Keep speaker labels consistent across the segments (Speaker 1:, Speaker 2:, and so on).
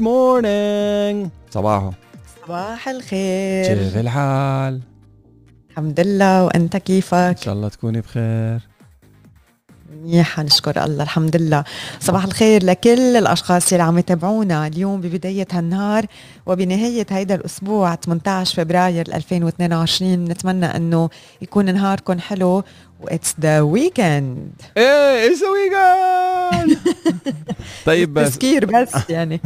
Speaker 1: morning صباحو.
Speaker 2: صباح الخير.
Speaker 1: كيف الحال؟
Speaker 2: الحمد لله وانت
Speaker 1: إنت
Speaker 2: كيفك؟
Speaker 1: إن شاء الله تكوني بخير.
Speaker 2: منيحة. نشكر الله. الحمد لله صباح الخير لكل الأشخاص اللي عم يتابعونا اليوم ببداية هالنهار وبنهاية هيدا الأسبوع 18 فبراير 2022 نتمنى أنه يكون نهاركم حلو what's the weekend
Speaker 1: إيه it's weekend طيب بس
Speaker 2: تذكير بس يعني.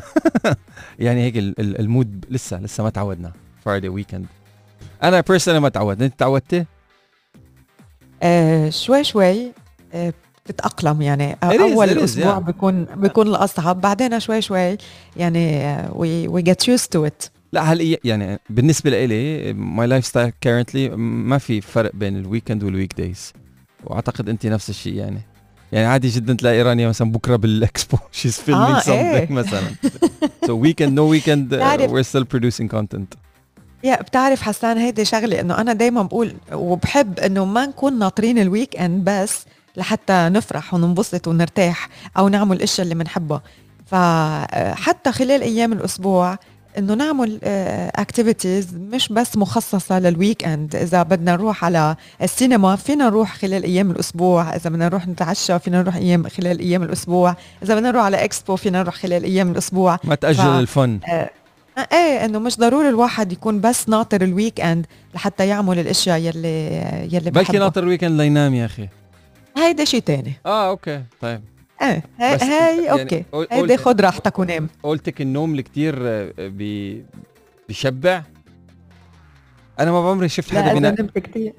Speaker 1: يعني هيك ال- ال- ال mood لسه لسه ما تعودنا. Friday weekend أنا personal ما تعودت. أنت تعودتي؟
Speaker 2: آه شوي شوي آه بتتأقلم يعني.
Speaker 1: is,
Speaker 2: أول
Speaker 1: it is,
Speaker 2: أسبوع
Speaker 1: yeah.
Speaker 2: بيكون بيكون الأصعب. بعدين شوي شوي يعني we we get used to it
Speaker 1: لا هل يعني بالنسبة لإلي my lifestyle currently ما في فرق بين ال weekend وال weekdays وأعتقد انت نفس الشيء يعني. يعني عادي جدا تلاقي رانيا مثلا بكرة بالإكسبو. she's filming
Speaker 2: آه، إيه.
Speaker 1: مثلا. No weekend uh,
Speaker 2: تعرف-
Speaker 1: we're still producing content.
Speaker 2: yeah بتعرف حسان هيدي شغلة إنه أنا دايما بقول وبحب إنه ما نكون ناطرين ال weekend بس لحتى نفرح وننبسط ونرتاح أو نعمل الاشياء اللي بنحبها فحتى خلال أيام الأسبوع إنه نعمل activities مش بس مخصصة لل weekend إذا بدنا نروح على السينما فينا نروح خلال أيام الأسبوع. إذا بدنا نروح نتعشى فينا نروح أيام خلال أيام الأسبوع. إذا بدنا نروح على اكسبو فينا نروح خلال أيام الأسبوع.
Speaker 1: ما تأجل
Speaker 2: ف-
Speaker 1: ال fun.
Speaker 2: آه، إيه إنه مش ضروري الواحد يكون بس ناطر ال weekend لحتى يعمل الأشياء يلي يلي
Speaker 1: بلكي ناطر ال weekend لينام يا أخي.
Speaker 2: هيدا شيء تاني.
Speaker 1: آه okay طيب.
Speaker 2: إيه هي
Speaker 1: يعني
Speaker 2: okay.
Speaker 1: قول-
Speaker 2: هيدي خد راحتك ونام.
Speaker 1: قولتك النوم اللي كتير آه، بي بيشبع؟ أنا ما بعمري شفت
Speaker 2: لا
Speaker 1: حدا بينام.
Speaker 2: نمت كثير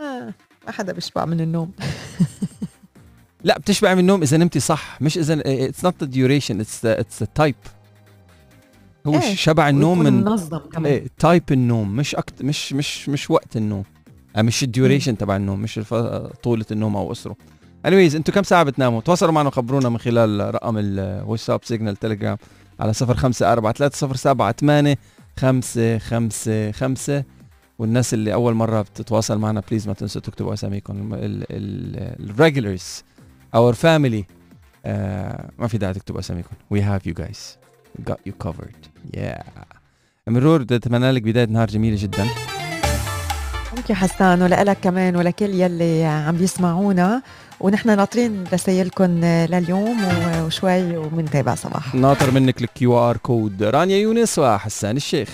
Speaker 2: آه ما حدا بيشبع من النوم.
Speaker 1: لا بتشبع من النوم إذا نمتي صح مش إذا it's not the duration it's it's the type هو
Speaker 2: إيه،
Speaker 1: شبع النوم من
Speaker 2: منظم كمان.
Speaker 1: إيه type النوم مش أكت... مش مش مش وقت النوم. آه، مش ال duration تبع النوم مش الف... طولة النوم أو قصره anyways أنتوا كم ساعة بتناموا؟ تواصلوا معنا وخبرونا من خلال رقم الواتساب سيجنال تليجرام على صفر خمسة أربعة ثلاثة صفر سبعة ثمانية خمسة خمسة خمسة. والناس اللي أول مرة بتتواصل معنا please ما تنسوا تكتبوا أساميكم. ال regulars our family ما في داعي تكتبوا we have you guys. We got you covered. Yeah. مرور بدي اتمنى لك بداية نهار جميلة جدا.
Speaker 2: thank you حسان ولك كمان ولكل يلي عم بيسمعونا ونحن ناطرين رسائلكم لليوم وشوي ومنتابع صباح.
Speaker 1: ناطر منك ال QR code. رانيا يونس وحسان الشيخ.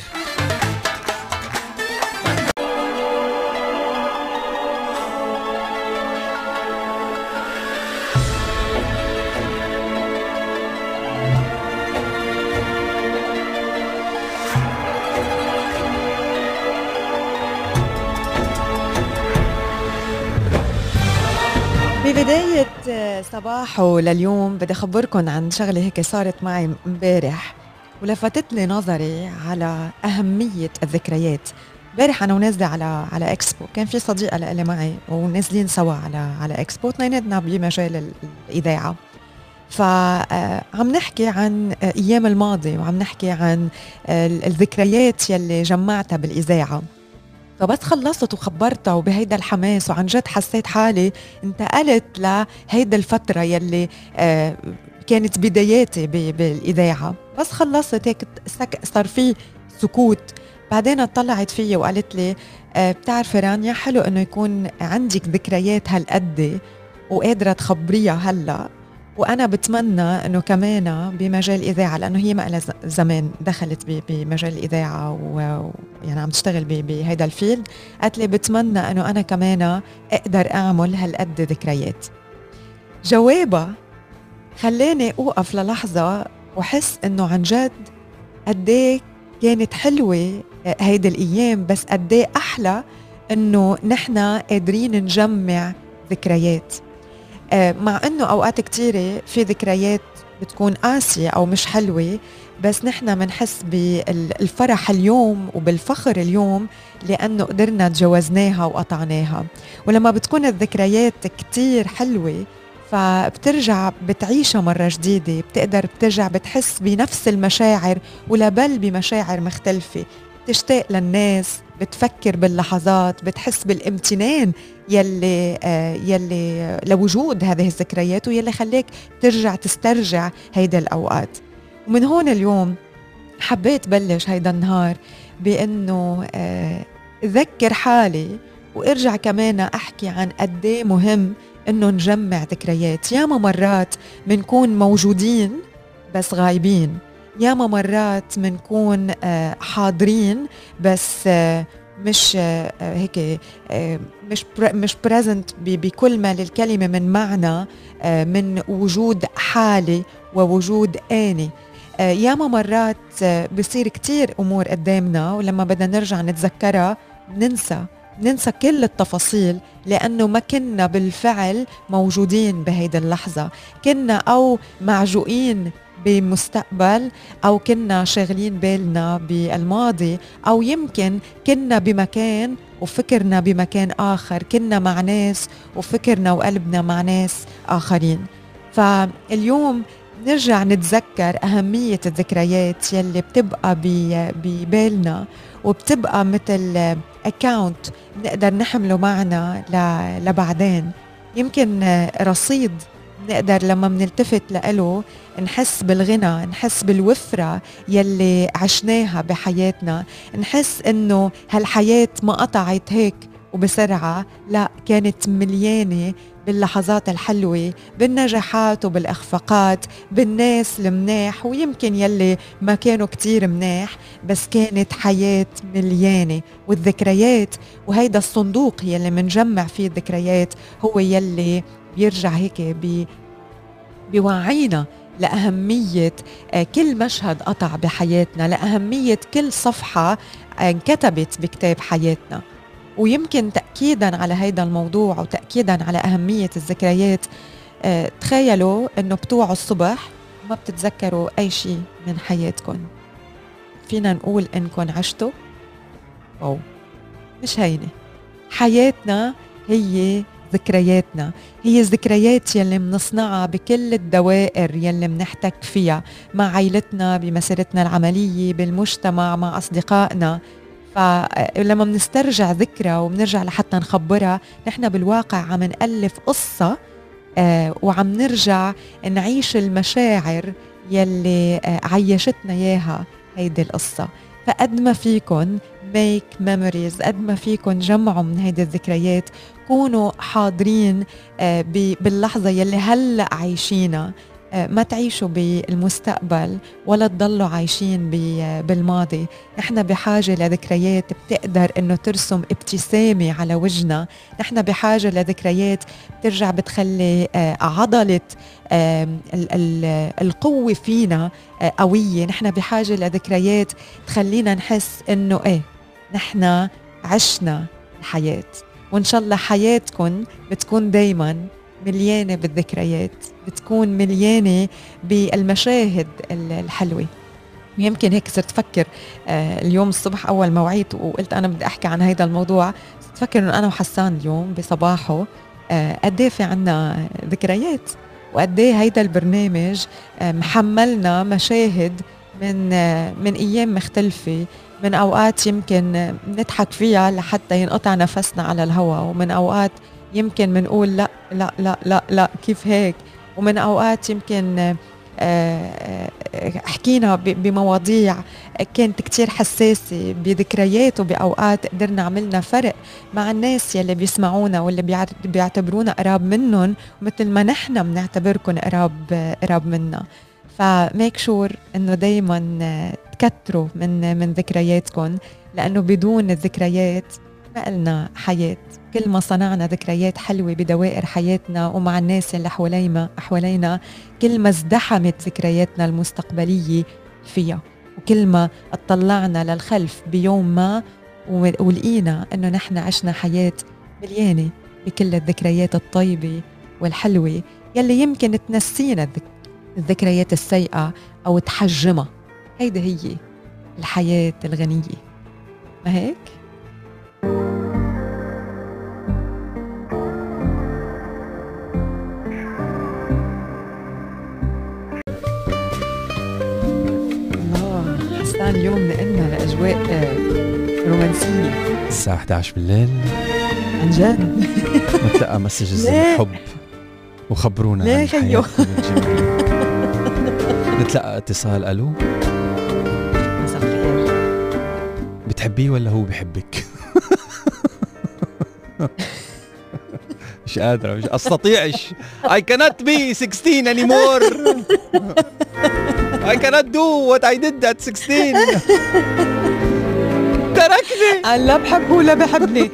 Speaker 2: ببداية آه، صباحه لليوم بدي أخبركم عن شغلة هيك صارت معي امبارح ولفتت لي نظري على أهمية الذكريات. امبارح أنا ونازلة على على إكسبو. كان في صديقة لإلي معي ونازلين سوا على على إكسبو. اثنيناتنا بمجال ال- الإذاعة. فعم نحكي عن آه، أيام الماضي وعم نحكي عن آه، الذكريات يلي جمعتها بالإذاعة. فبس خلصت وخبرتها وبهيدا الحماس وعن جد حسيت حالي انتقلت لهيدا الفترة يلي آه كانت بداياتي بالإذاعة. بس خلصت هيك صار في سكوت. بعدين طلعت فيي وقالت لي آه بتعرفي رانيا حلو إنه يكون عندك ذكريات هالقد وقادرة تخبريها هلا. وأنا بتمنى إنه كمان بمجال الإذاعة لأنه هي ما لها زمان دخلت بمجال الإذاعة ويعني عم تشتغل بهيدا الفيلد. قالت لي بتمنى إنه أنا كمان أقدر أعمل هالقد ذكريات. جوابها خلاني أوقف للحظة وحس إنه عن جد قد إيه كانت حلوة هيدي الأيام بس قد إيه أحلى إنه نحن قادرين نجمع ذكريات. مع إنه أوقات كتيرة في ذكريات بتكون قاسية أو مش حلوة بس نحن بنحس بالفرح اليوم وبالفخر اليوم لأنه قدرنا تجاوزناها وقطعناها. ولما بتكون الذكريات كتير حلوة فبترجع بتعيشها مرة جديدة بتقدر بترجع بتحس بنفس المشاعر ولا بل بمشاعر مختلفة. بتشتاق للناس بتفكر باللحظات بتحس بالامتنان يلي آه يلي لوجود هذه الذكريات ويلي خليك ترجع تسترجع هيدا الأوقات. ومن هون اليوم حبيت بلش هيدا النهار بإنه آه، ذكر حالي وأرجع كمان أحكي عن قد إيه مهم إنه نجمع ذكريات. ياما مرات بنكون موجودين بس غايبين. ياما مرات بنكون آه، حاضرين بس آه، مش هيك مش مش بريزنت بكل ما للكلمة من معنى من وجود حالي ووجود آني. ياما مرات بصير كتير أمور قدامنا ولما بدنا نرجع نتذكرها ننسى ننسى كل التفاصيل لأنه ما كنا بالفعل موجودين بهيدي اللحظة. كنا أو معجوقين بمستقبل أو كنا شاغلين بالنا بالماضي أو يمكن كنا بمكان وفكرنا بمكان آخر كنا مع ناس وفكرنا وقلبنا مع ناس آخرين. فاليوم نرجع نتذكر أهمية الذكريات يلي بتبقى ببالنا وبتبقى مثل اكاونت نقدر نحمله معنا لبعدين. يمكن رصيد نقدر لما بنلتفت لإله نحس بالغنى نحس بالوفرة يلي عشناها بحياتنا. نحس إنه هالحياة ما قطعت هيك وبسرعة لا كانت مليانة باللحظات الحلوة بالنجاحات وبالإخفاقات بالناس المناح ويمكن يلي ما كانوا كتير مناح بس كانت حياة مليانة. والذكريات وهيدا الصندوق يلي منجمع فيه الذكريات هو يلي بيرجع هيك بي بيوعينا لأهمية آه، كل مشهد قطع بحياتنا لأهمية كل صفحة انكتبت بكتاب حياتنا. ويمكن تأكيدا على هذا الموضوع وتأكيدا على أهمية الذكريات آه، تخيلوا أنه بتوعوا الصبح ما بتتذكروا أي شيء من حياتكم فينا نقول إنكم عشتوا؟ أو مش هينة. حياتنا هي ذكرياتنا. هي الذكريات يلي منصنعها بكل الدوائر يلي منحتك فيها مع عائلتنا بمسيرتنا العملية بالمجتمع مع أصدقائنا. فلما بنسترجع ذكرى وبنرجع لحتى نخبرها نحن بالواقع عم نألف قصة آه، وعم نرجع نعيش المشاعر يلي آه، عيشتنا إياها هيدي القصة. فقد ما فيكن make memories قد ما فيكن جمعوا من هيدي الذكريات كونوا حاضرين آه، باللحظة يلي هلأ عايشينها آه، ما تعيشوا بالمستقبل ولا تضلوا عايشين بالماضي. نحن بحاجة لذكريات بتقدر إنه ترسم ابتسامة على وجهنا. نحن بحاجة لذكريات بترجع بتخلي آه، عضلة القوة فينا آه، قوية. نحن بحاجة لذكريات تخلينا نحس إنه إيه نحن عشنا الحياة. وإن شاء الله حياتكم بتكون دايما مليانة بالذكريات بتكون مليانة بالمشاهد الحلوة. يمكن هيك صرت أفكر آه، اليوم الصبح أول ما وعيت وقلت أنا بدي أحكي عن هذا الموضوع صرت أفكر إنه أنا وحسان اليوم بصباحه آه، قد إيه في عنا ذكريات؟ وقد إيه هيدا البرنامج آه، محملنا مشاهد من من أيام مختلفة من أوقات يمكن نضحك فيها لحتى ينقطع نفسنا على الهواء ومن أوقات يمكن بنقول لا لا لا لا لا كيف هيك؟ ومن أوقات يمكن آه، آه، حكينا بمواضيع كانت كتير حساسة بذكريات وبأوقات قدرنا عملنا فرق مع الناس يلي بيسمعونا واللي بيعتبرونا قراب منهم مثل ما نحن بنعتبركم قراب قراب منا. فميك شور إنه دايما تكتروا من من ذكرياتكم لأنه بدون الذكريات ما قلنا حياة. كل ما صنعنا ذكريات حلوة بدوائر حياتنا ومع الناس اللي حوالينا حوالينا كل ما ازدحمت ذكرياتنا المستقبلية فيها. وكل ما اطلعنا للخلف بيوم ما ولقينا إنه نحن عشنا حياة مليانة بكل الذكريات الطيبة والحلوة يلي يمكن تنسينا الذكريات السيئة أو تحجمها. هيدي هي الحياة الغنية. ما هيك؟ اليوم نقلنا لأجواء آه، رومانسية.
Speaker 1: الساعة 11 بالليل.
Speaker 2: عن جد؟
Speaker 1: نتلقى مسجز الحب. وخبرونا
Speaker 2: ليه خيو؟
Speaker 1: نتلقى اتصال ألو. بتحبيه ولا هو بحبك مش قادرة مش أستطيعش. I cannot be 16 anymore. I cannot do what I did at 16 تركني.
Speaker 2: لا بحبه ولا بحبني.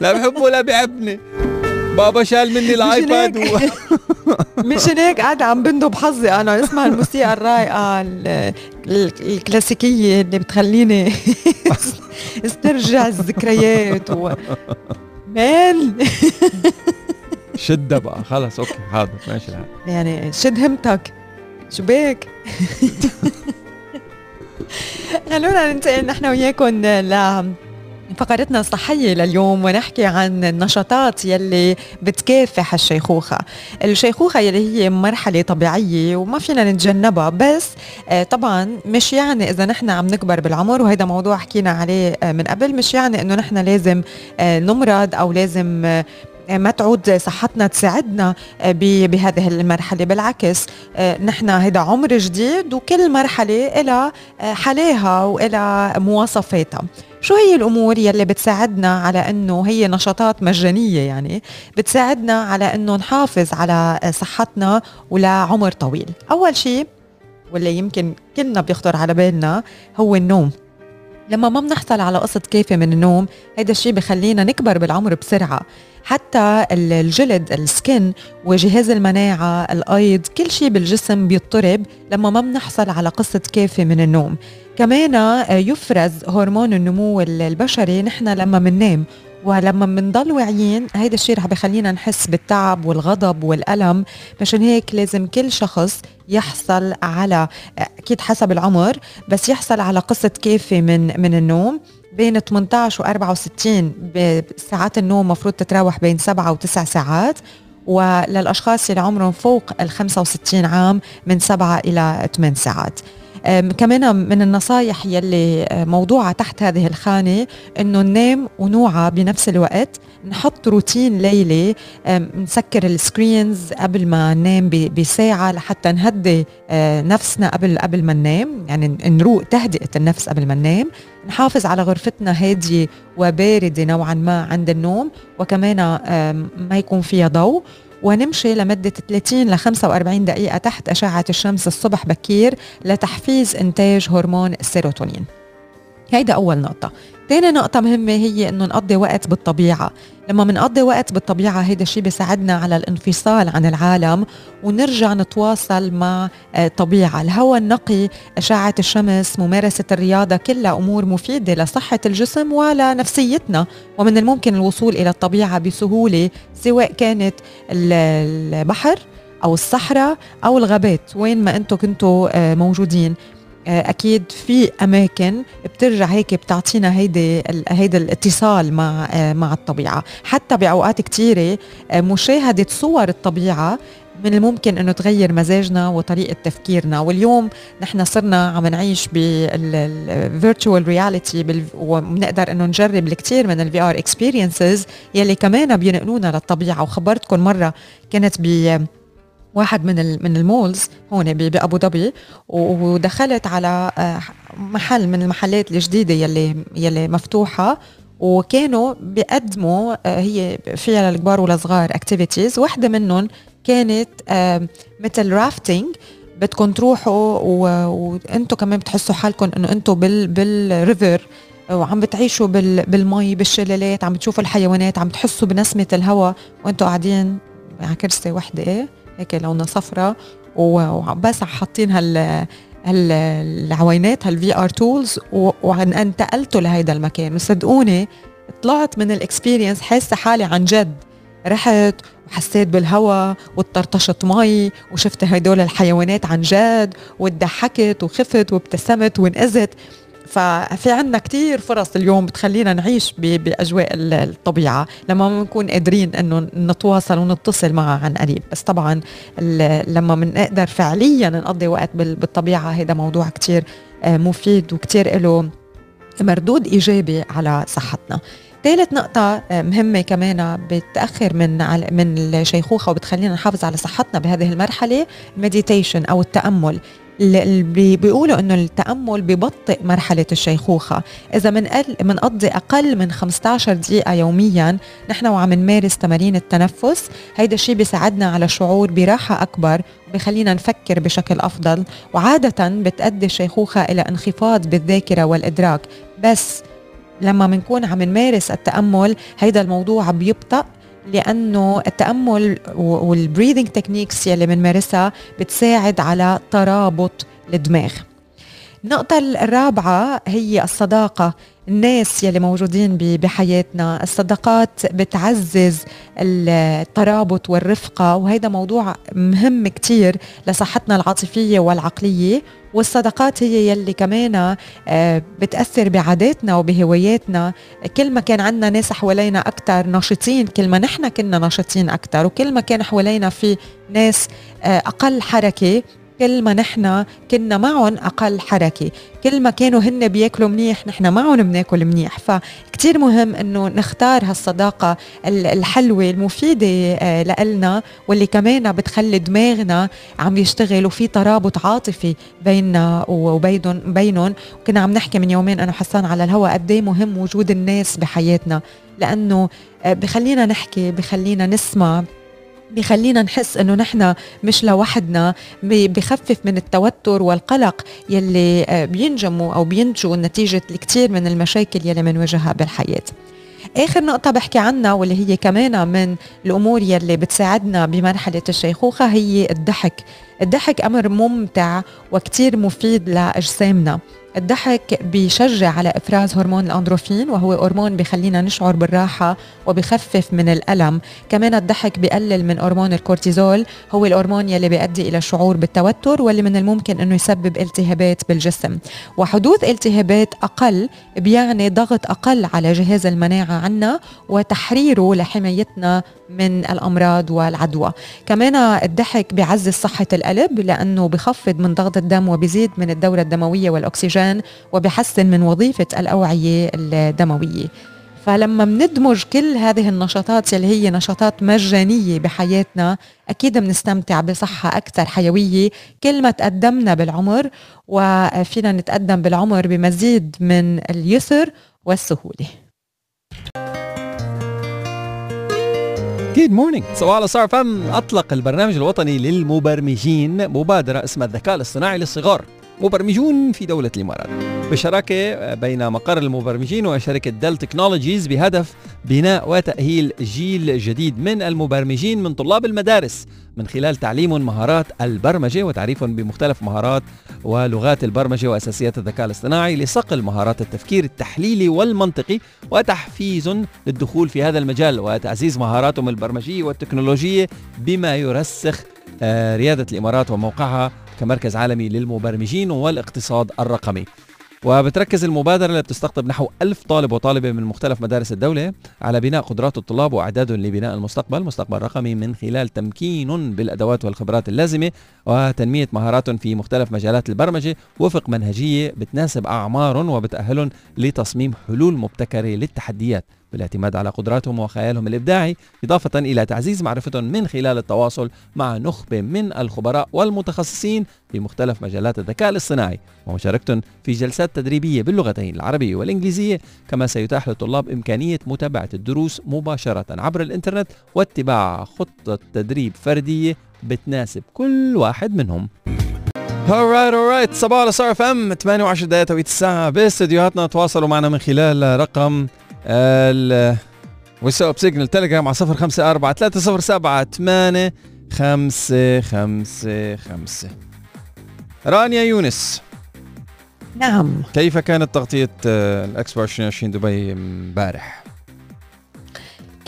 Speaker 1: لا بحبه ولا بحبني بابا شال مني ال iPad و...
Speaker 2: مشان هيك قاعدة عم بندب حظي. أنا اسمع الموسيقى الرايقة الكلاسيكية اللي بتخليني استرجع الذكريات و... مان
Speaker 1: شدة بقى. خلص okay حاضر ماشي الحال.
Speaker 2: يعني شد همتك. شو بيك؟ خلونا ننتقل نحن وياكم ل فقرتنا الصحية لليوم ونحكي عن النشاطات يلي بتكافح الشيخوخة. الشيخوخة يلي هي مرحلة طبيعية وما فينا نتجنبها بس آه، طبعا مش يعني إذا نحن عم نكبر بالعمر وهذا موضوع حكينا عليه آه، من قبل مش يعني إنه نحن لازم آه، نمرض أو لازم ما تعود صحتنا تساعدنا بهذه المرحلة. بالعكس نحن هذا عمر جديد وكل مرحلة لها حلاها وإلها مواصفاتها. شو هي الأمور يلي بتساعدنا على إنه هي نشاطات مجانية يعني بتساعدنا على إنه نحافظ على صحتنا ولعمر طويل؟ أول شيء واللي يمكن كلنا بيخطر على بالنا هو النوم. لما ما بنحصل على قسط كافي من النوم هيدا الشيء بخلينا نكبر بالعمر بسرعة. حتى الجلد السكن وجهاز المناعة الأيض كل شيء بالجسم بيضطرب لما ما بنحصل على قسط كافي من النوم. كمان يفرز هرمون النمو البشري نحن لما بننام ولما بنضل واعيين. هيدا الشيء رح بخلينا نحس بالتعب والغضب والألم. مشان هيك لازم كل شخص يحصل على أكيد حسب العمر بس يحصل على قسط كافي من من النوم. بين 18 و 64 ساعات النوم مفروض تتراوح بين 7 و 9 ساعات وللأشخاص اللي عمرهم فوق ال 65 عام من 7 إلى 8 ساعات. كمان من النصايح يلي موضوعة تحت هذه الخانة إنه ننام ونوعى بنفس الوقت نحط روتين ليلي نسكر السكرينز قبل ما ننام بساعة لحتى نهدي نفسنا قبل قبل ما ننام يعني نروق تهدئة النفس قبل ما ننام نحافظ على غرفتنا هادية وباردة نوعا ما عند النوم وكمان ما يكون فيها ضوء ونمشي لمدة 30 ل 45 دقيقة تحت أشعة الشمس الصبح بكير لتحفيز إنتاج هرمون السيروتونين هيدا أول نقطة. تاني نقطة مهمة هي إنه نقضي وقت بالطبيعة. لما منقضي وقت بالطبيعة هيدا الشيء بيساعدنا على الانفصال عن العالم ونرجع نتواصل مع الطبيعة الهواء النقي أشعة الشمس ممارسة الرياضة كلها أمور مفيدة لصحة الجسم ولنفسيتنا ومن الممكن الوصول إلى الطبيعة بسهولة سواء كانت البحر أو الصحراء أو الغابات وين ما أنتم كنتوا آه، موجودين. آه، أكيد في أماكن بترجع هيك بتعطينا هيدي هيدا الاتصال مع آه، مع الطبيعة. حتى بأوقات كثيره آه، مشاهدة صور الطبيعة من الممكن إنه تغير مزاجنا وطريقة تفكيرنا. واليوم نحن صرنا عم نعيش بال virtual reality وبنقدر إنه نجرب الكثير من ال VR experiences يلي كمان بينقلونا للطبيعة. وخبرتكم مرة كانت ب واحد من من ال malls هون بأبو ظبي ودخلت على آه، محل من المحلات الجديدة يلي يلي مفتوحة وكانوا بيقدموا آه، هي فيها للكبار والصغار activities واحدة منهم كانت مثل rafting بدكم تروحوا وأنتم كمان بتحسوا حالكم إنه أنتم بال بال river وعم بتعيشوا بال بالمي بالشلالات عم بتشوفوا الحيوانات عم تحسوا بنسمة الهواء وأنتم قاعدين على كرسي وحدة. هيك لونها صفرة وبس حاطين هال هالعوينات هال VR tools وانتقلتوا لهيدا المكان. وصدقوني طلعت من ال experience حاسة حالي عن جد. رحت وحسيت بالهواء وطرطشت مي وشفت هدول الحيوانات عن جد وضحكت وخفت وابتسمت وانقذت ففي عندنا كتير فرص اليوم بتخلينا نعيش بأجواء الطبيعة لما بنكون قادرين إنه نتواصل ونتصل معها عن قريب. بس طبعا لما بنقدر فعليا نقضي وقت بالطبيعة هذا موضوع كتير آه، مفيد وكتير له مردود إيجابي على صحتنا. ثالث نقطة آه، مهمة كمان بتأخر من من الشيخوخة وبتخلينا نحافظ على صحتنا بهذه المرحلة المديتيشن أو التأمل. بيقولوا إنه التأمل ببطئ مرحلة الشيخوخة. إذا منقل منقضي أقل من 15 دقيقة يوميا نحن وعم نمارس تمارين التنفس. هيدا الشيء بيساعدنا على شعور براحة أكبر بخلينا نفكر بشكل أفضل. وعادة بتؤدي الشيخوخة إلى انخفاض بالذاكرة والإدراك. بس لما بنكون عم نمارس التأمل هيدا الموضوع بيبطأ لأنه التأمل وال breathing techniques يلي بنمارسها بتساعد على ترابط الدماغ. النقطة الرابعة هي الصداقة. الناس يلي موجودين بحياتنا. الصداقات بتعزز الترابط والرفقة وهذا موضوع مهم كتير لصحتنا العاطفية والعقلية. والصداقات هي يلي كمان آه، بتأثر بعاداتنا وبهواياتنا. كل ما كان عندنا ناس حوالينا أكثر ناشطين كل ما نحن كنا ناشطين أكثر وكل ما كان حوالينا في ناس آه، أقل حركة كل ما نحن كنا معهم أقل حركة. كل ما كانوا هن بياكلوا منيح نحن معهم بناكل منيح. فكتير مهم إنه نختار هالصداقة الحلوة المفيدة آه، لنا واللي كمان بتخلي دماغنا عم يشتغل وفي ترابط عاطفي بيننا وبينهم بينهم. كنا عم نحكي من يومين أنا حسان على الهواء قد إيه مهم وجود الناس بحياتنا. لأنه آه، بخلينا نحكي بخلينا نسمع بخلينا نحس إنه نحن مش لوحدنا بخفف من التوتر والقلق يلي آه، بينجموا أو بينتجوا نتيجة الكثير من المشاكل يلي بنواجهها بالحياة. آخر نقطة بحكي عنها واللي هي كمان من الأمور يلي بتساعدنا بمرحلة الشيخوخة هي الضحك. الضحك أمر ممتع وكتير مفيد لأجسامنا. الضحك بيشجع على إفراز هرمون الأندروفين وهو هرمون بخلينا نشعر بالراحة وبخفف من الألم. كمان الضحك بيقلل من هرمون الكورتيزول هو الهرمون يلي بيؤدي إلى الشعور بالتوتر واللي من الممكن إنه يسبب التهابات بالجسم. وحدوث التهابات أقل بيعني ضغط أقل على جهاز المناعة عنا وتحريره لحمايتنا من الأمراض والعدوى. كمان الضحك بيعزز صحة القلب لأنه بخفض من ضغط الدم وبيزيد من الدورة الدموية والأكسجين. وبحسن من وظيفة الأوعية الدموية. فلما بندمج كل هذه النشاطات اللي هي نشاطات مجانية بحياتنا أكيد بنستمتع بصحة أكثر حيوية كل ما تقدمنا بالعمر وفينا نتقدم بالعمر بمزيد من اليسر والسهولة.
Speaker 1: Good morning صباحو على ستار أف إم. أطلق البرنامج الوطني للمبرمجين مبادرة اسمها الذكاء الاصطناعي للصغار. مبرمجون في دولة الإمارات. بشراكة بين مقر المبرمجين وشركة ديل تكنولوجيز بهدف بناء وتأهيل جيل جديد من المبرمجين من طلاب المدارس من خلال تعليم مهارات البرمجة وتعريفهم بمختلف مهارات ولغات البرمجة وأساسيات الذكاء الاصطناعي لصقل مهارات التفكير التحليلي والمنطقي وتحفيز للدخول في هذا المجال وتعزيز مهاراتهم البرمجية والتكنولوجية بما يرسخ آه، ريادة الإمارات وموقعها كمركز عالمي للمبرمجين والاقتصاد الرقمي. وبتركز المبادرة اللي بتستقطب نحو ألف طالب وطالبة من مختلف مدارس الدولة على بناء قدرات الطلاب وإعدادهم لبناء المستقبل مستقبل رقمي من خلال تمكين بالأدوات والخبرات اللازمة وتنمية مهاراتهم في مختلف مجالات البرمجة وفق منهجية بتناسب أعمارهم وبتأهلهم لتصميم حلول مبتكرة للتحديات. بالاعتماد على قدراتهم وخيالهم الإبداعي إضافة إلى تعزيز معرفتهم من خلال التواصل مع نخبة من الخبراء والمتخصصين في مختلف مجالات الذكاء الاصطناعي. ومشاركتهم في جلسات تدريبية باللغتين العربية والإنجليزية كما سيتاح للطلاب إمكانية متابعة الدروس مباشرة عبر الإنترنت واتباع خطة تدريب فردية بتناسب كل واحد منهم. Alright alright. صباحو على ستار أف إم 28 دقائق توقيت الساعة. باستديوهاتنا تواصلوا معنا من خلال رقم واتساب سيجنال تليجرام على 054 307 8 5 5 5 رانيا يونس.
Speaker 2: نعم.
Speaker 1: كيف كانت تغطية الأكسبو 2020 دبي امبارح؟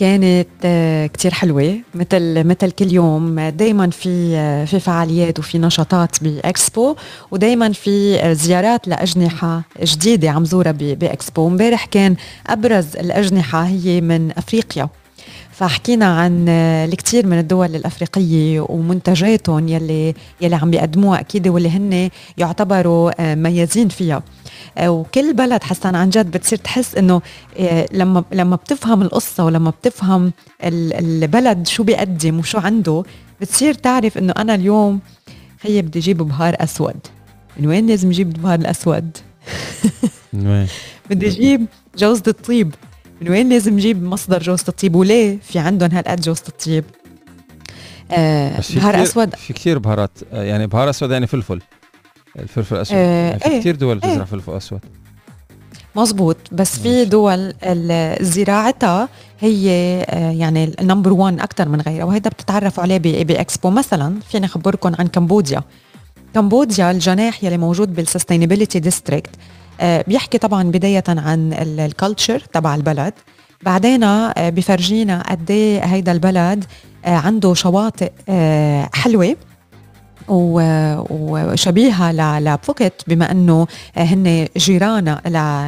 Speaker 2: كانت آه، كتير حلوة مثل مثل كل يوم. دايما في آه، في فعاليات وفي نشاطات بإكسبو ودايما في آه، زيارات لأجنحة جديدة عم زورها بإكسبو. امبارح كان أبرز الأجنحة هي من أفريقيا. فحكينا عن الكثير من الدول الأفريقية ومنتجاتهم يلي يلي عم بيقدموها. أكيد واللي هن يعتبروا مميزين فيها. وكل بلد حسن عن جد بتصير تحس إنه آه، لما لما بتفهم القصة ولما بتفهم البلد شو بيقدم وشو عنده بتصير تعرف إنه أنا اليوم هي بدي أجيب بهار أسود. من وين لازم نجيب البهار
Speaker 1: الأسود؟
Speaker 2: بدي أجيب جوزة الطيب. من وين لازم نجيب مصدر جوزة الطيب؟ وليه في عندهم هالقد جوزة الطيب؟
Speaker 1: آه بهار أسود في كثير بهارات آه، يعني بهار أسود يعني فلفل. الفلفل الأسود. آه يعني في إيه كثير دول بتزرع إيه فلفل أسود.
Speaker 2: مزبوط بس في دول زراعتها هي آه، يعني ال number 1 أكثر من غيرها وهذا بتتعرفوا عليه باكسبو مثلا فيني اخبركم عن كمبوديا. كمبوديا الجناح يلي موجود بال sustainability district آه، بيحكي طبعا بداية عن ال culture تبع البلد. بعدين آه، بفرجينا قد إيه هيدا البلد عنده شواطئ حلوة. وشبيهة لبوكيت بما أنه هن جيرانا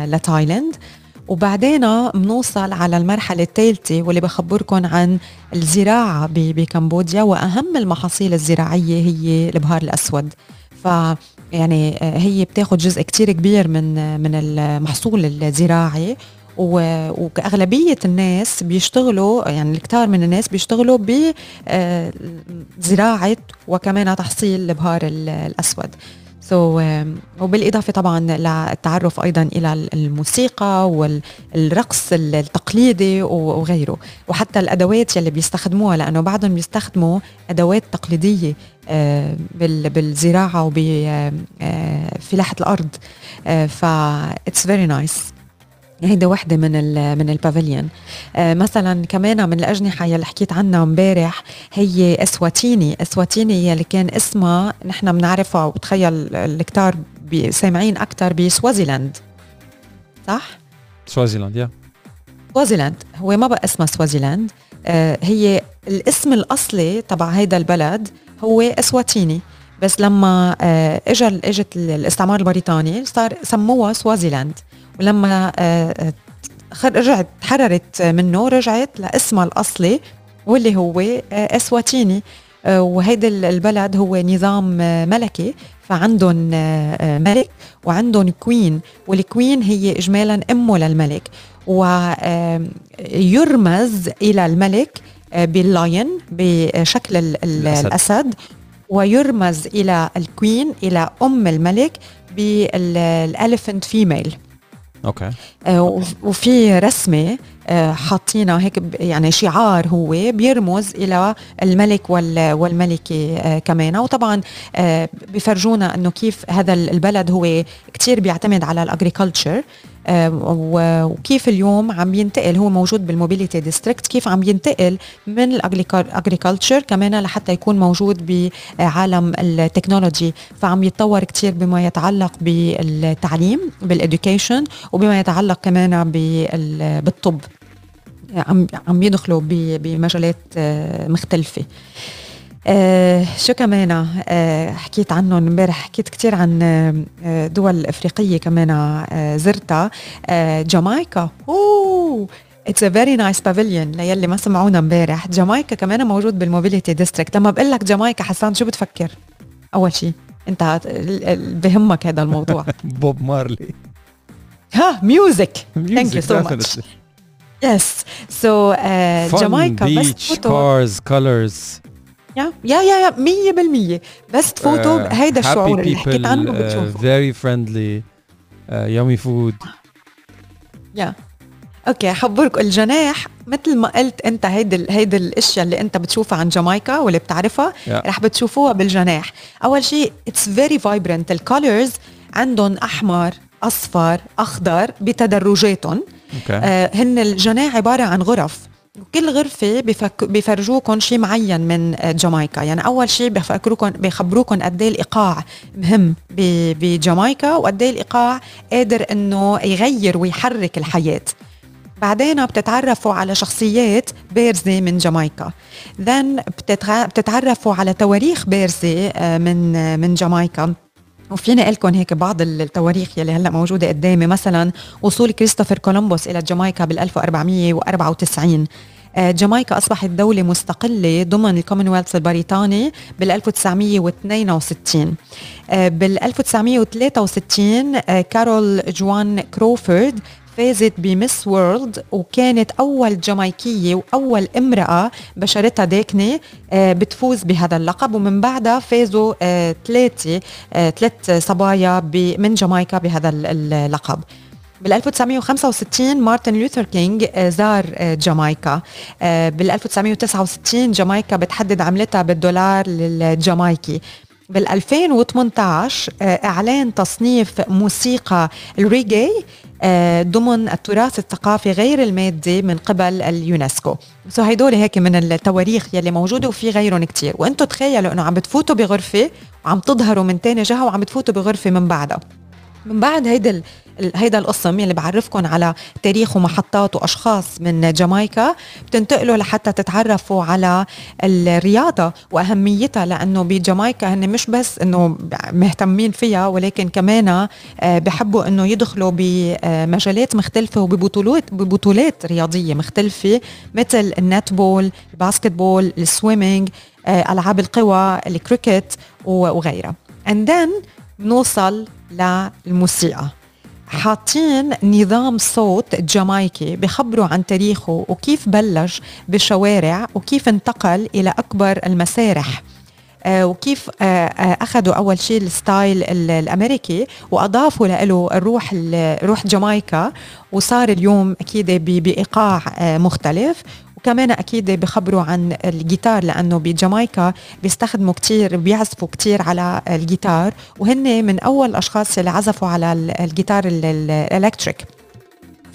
Speaker 2: لتايلاند. وبعدين بنوصل على المرحلة الثالثة واللي بخبركم عن الزراعة بكمبوديا. وأهم المحاصيل الزراعية هي البهار الأسود. ف يعني هي بتاخذ جزء كتير كبير من من المحصول الزراعي. واغلبيه الناس بيشتغلوا يعني الكثار من الناس بيشتغلوا بزراعه آه، وكمان تحصيل البهار الأسود. سو وبالإضافة طبعا للتعرف أيضا إلى الموسيقى والرقص التقليدي وغيره. وحتى الأدوات يلي بيستخدموها لأنه بعضهم بيستخدموا أدوات تقليدية آه، بالزراعة وبفلاحه آه، الأرض. ف very nice هيدا وحدة من من ال pavilion آه مثلا كمان من الأجنحة يلي حكيت عنها امبارح هي إسواتيني. إسواتيني يلي كان اسمها نحن بنعرفها وبتخيل الكتار سامعين أكثر بسوازيلاند صح؟
Speaker 1: سوازيلاند يا
Speaker 2: سوازيلاند هو ما بقى اسمها سوازيلاند آه هي الاسم الأصلي تبع هيدا البلد هو إسواتيني. بس لما آه اجى إجت الاستعمار البريطاني صار سموها سوازيلاند. ولما آه، رجعت تحررت منه رجعت لاسمها الأصلي واللي هو آه، إسواتيني. وهيدا البلد هو نظام ملكي. فعندهم ملك وعندهم queen. وال queen هي اجمالا أمه للملك. ويرمز إلى الملك بال lion بشكل الأسد, الأسد. ويرمز إلى ال queen إلى أم الملك بال elephant
Speaker 1: female okay.
Speaker 2: آه وفي رسمة آه حاطينها هيك يعني شعار هو بيرمز إلى الملك والملكة آه كمان. وطبعا بفرجونا إنه كيف هذا البلد هو كتير بيعتمد على ال agriculture وكيف اليوم عم ينتقل هو موجود بال mobility district كيف عم ينتقل من ال agriculture كمان لحتى يكون موجود بعالم ال technology. فعم يتطور كثير بما يتعلق بالتعليم بال education وبما يتعلق كمان بالطب. عم عم يدخلوا بمجالات آه، مختلفة. آه شو كمان؟ آه حكيت عنهم امبارح حكيت كثير عن آه دول أفريقية كمان آه زرتها. آه جامايكا. Oh! It's a very nice pavilion ليلي ما سمعونا امبارح. جامايكا كمان موجود بال mobility district. لما بقول لك جامايكا حسان شو بتفكر؟ أول شيء أنت بهمك هذا الموضوع.
Speaker 1: بوب مارلي.
Speaker 2: ها music thank you so much yes so جامايكا
Speaker 1: بس colors colors
Speaker 2: yeah yeah yeah مية بالمية. بس تفوتوا uh, هيدا الشعور اللي حكيت عنه
Speaker 1: بتشوفه very friendly uh, yummy food.
Speaker 2: Yeah. Okay خبرك الجناح. مثل ما قلت أنت هيدي هيدي الأشياء اللي أنت بتشوفها عن جامايكا واللي بتعرفها yeah. رح بتشوفوها بالجناح. أول شيء it's very vibrant ال colors عندهم أحمر أصفر أخضر بتدرجاتهم. okay. آه هن الجناح عبارة عن غرف. كل غرفة بفك... بفرجوكم شيء معين من جامايكا. يعني أول شيء بفكروكم بخبروكم قد الإيقاع مهم ب... بجامايكا وقد الإيقاع قادر إنه يغير ويحرك الحياة. بعدين بتتعرفوا على شخصيات بارزة من جامايكا. Then بتتع... بتتعرفوا على تواريخ بارزة آه، من من جامايكا. وفيني قلكم هيك بعض التواريخ يلي هلأ موجودة قدامي. مثلا وصول كريستوفر كولومبوس إلى جامايكا بال 1494 آه، جامايكا أصبحت دولة مستقلة ضمن الكومنولث البريطاني بال 1962 بال 1963 كارول جوان كروفورد فازت ب Miss World وكانت أول جامايكية وأول امرأة بشرتها داكنة آه، بتفوز بهذا اللقب. ومن بعدها فازوا آه، ثلاثة آه، ثلاث صبايا من جامايكا بهذا اللقب. بال 1965 مارتن لوثر كينج زار جامايكا. بال 1969 جامايكا بتحدد عملتها بالدولار الجامايكي بال2018 آه، إعلان تصنيف موسيقى الريغي آه، ضمن التراث الثقافي غير المادي من قبل اليونسكو. so هيدول هيك من التواريخ يلي موجودة وفي غيرهم كتير. وأنتم تخيلوا إنه عم بتفوتوا بغرفة وعم تظهروا من تاني جهة وعم بتفوتوا بغرفة من بعدها. من بعد هيدي هيدا القسم يلي بعرفكم على تاريخ ومحطات وأشخاص من جامايكا بتنتقلوا لحتى تتعرفوا على الرياضة وأهميتها لأنه بجامايكا هن مش بس إنه مهتمين فيها ولكن كمان آه، بحبوا إنه يدخلوا بمجالات مختلفة وببطولات ببطولات رياضية مختلفة مثل ال netball ال basketball ال swimming آه، ألعاب القوى الكريكت وغيرها. And then نوصل للموسيقى. حاطين نظام صوت جامايكي بخبروا عن تاريخه وكيف بلش بالشوارع وكيف انتقل إلى أكبر المسارح. آه وكيف آه آه أخذوا أول شيء ال style الأمريكي وأضافوا له الروح روح جامايكا. وصار اليوم أكيد بإيقاع مختلف. وكمان أكيد بخبروا عن الجيتار لأنه بجامايكا بيستخدموا كتير بيعزفوا كتير على الجيتار وهن من أول الأشخاص اللي عزفوا على الجيتار ال electric.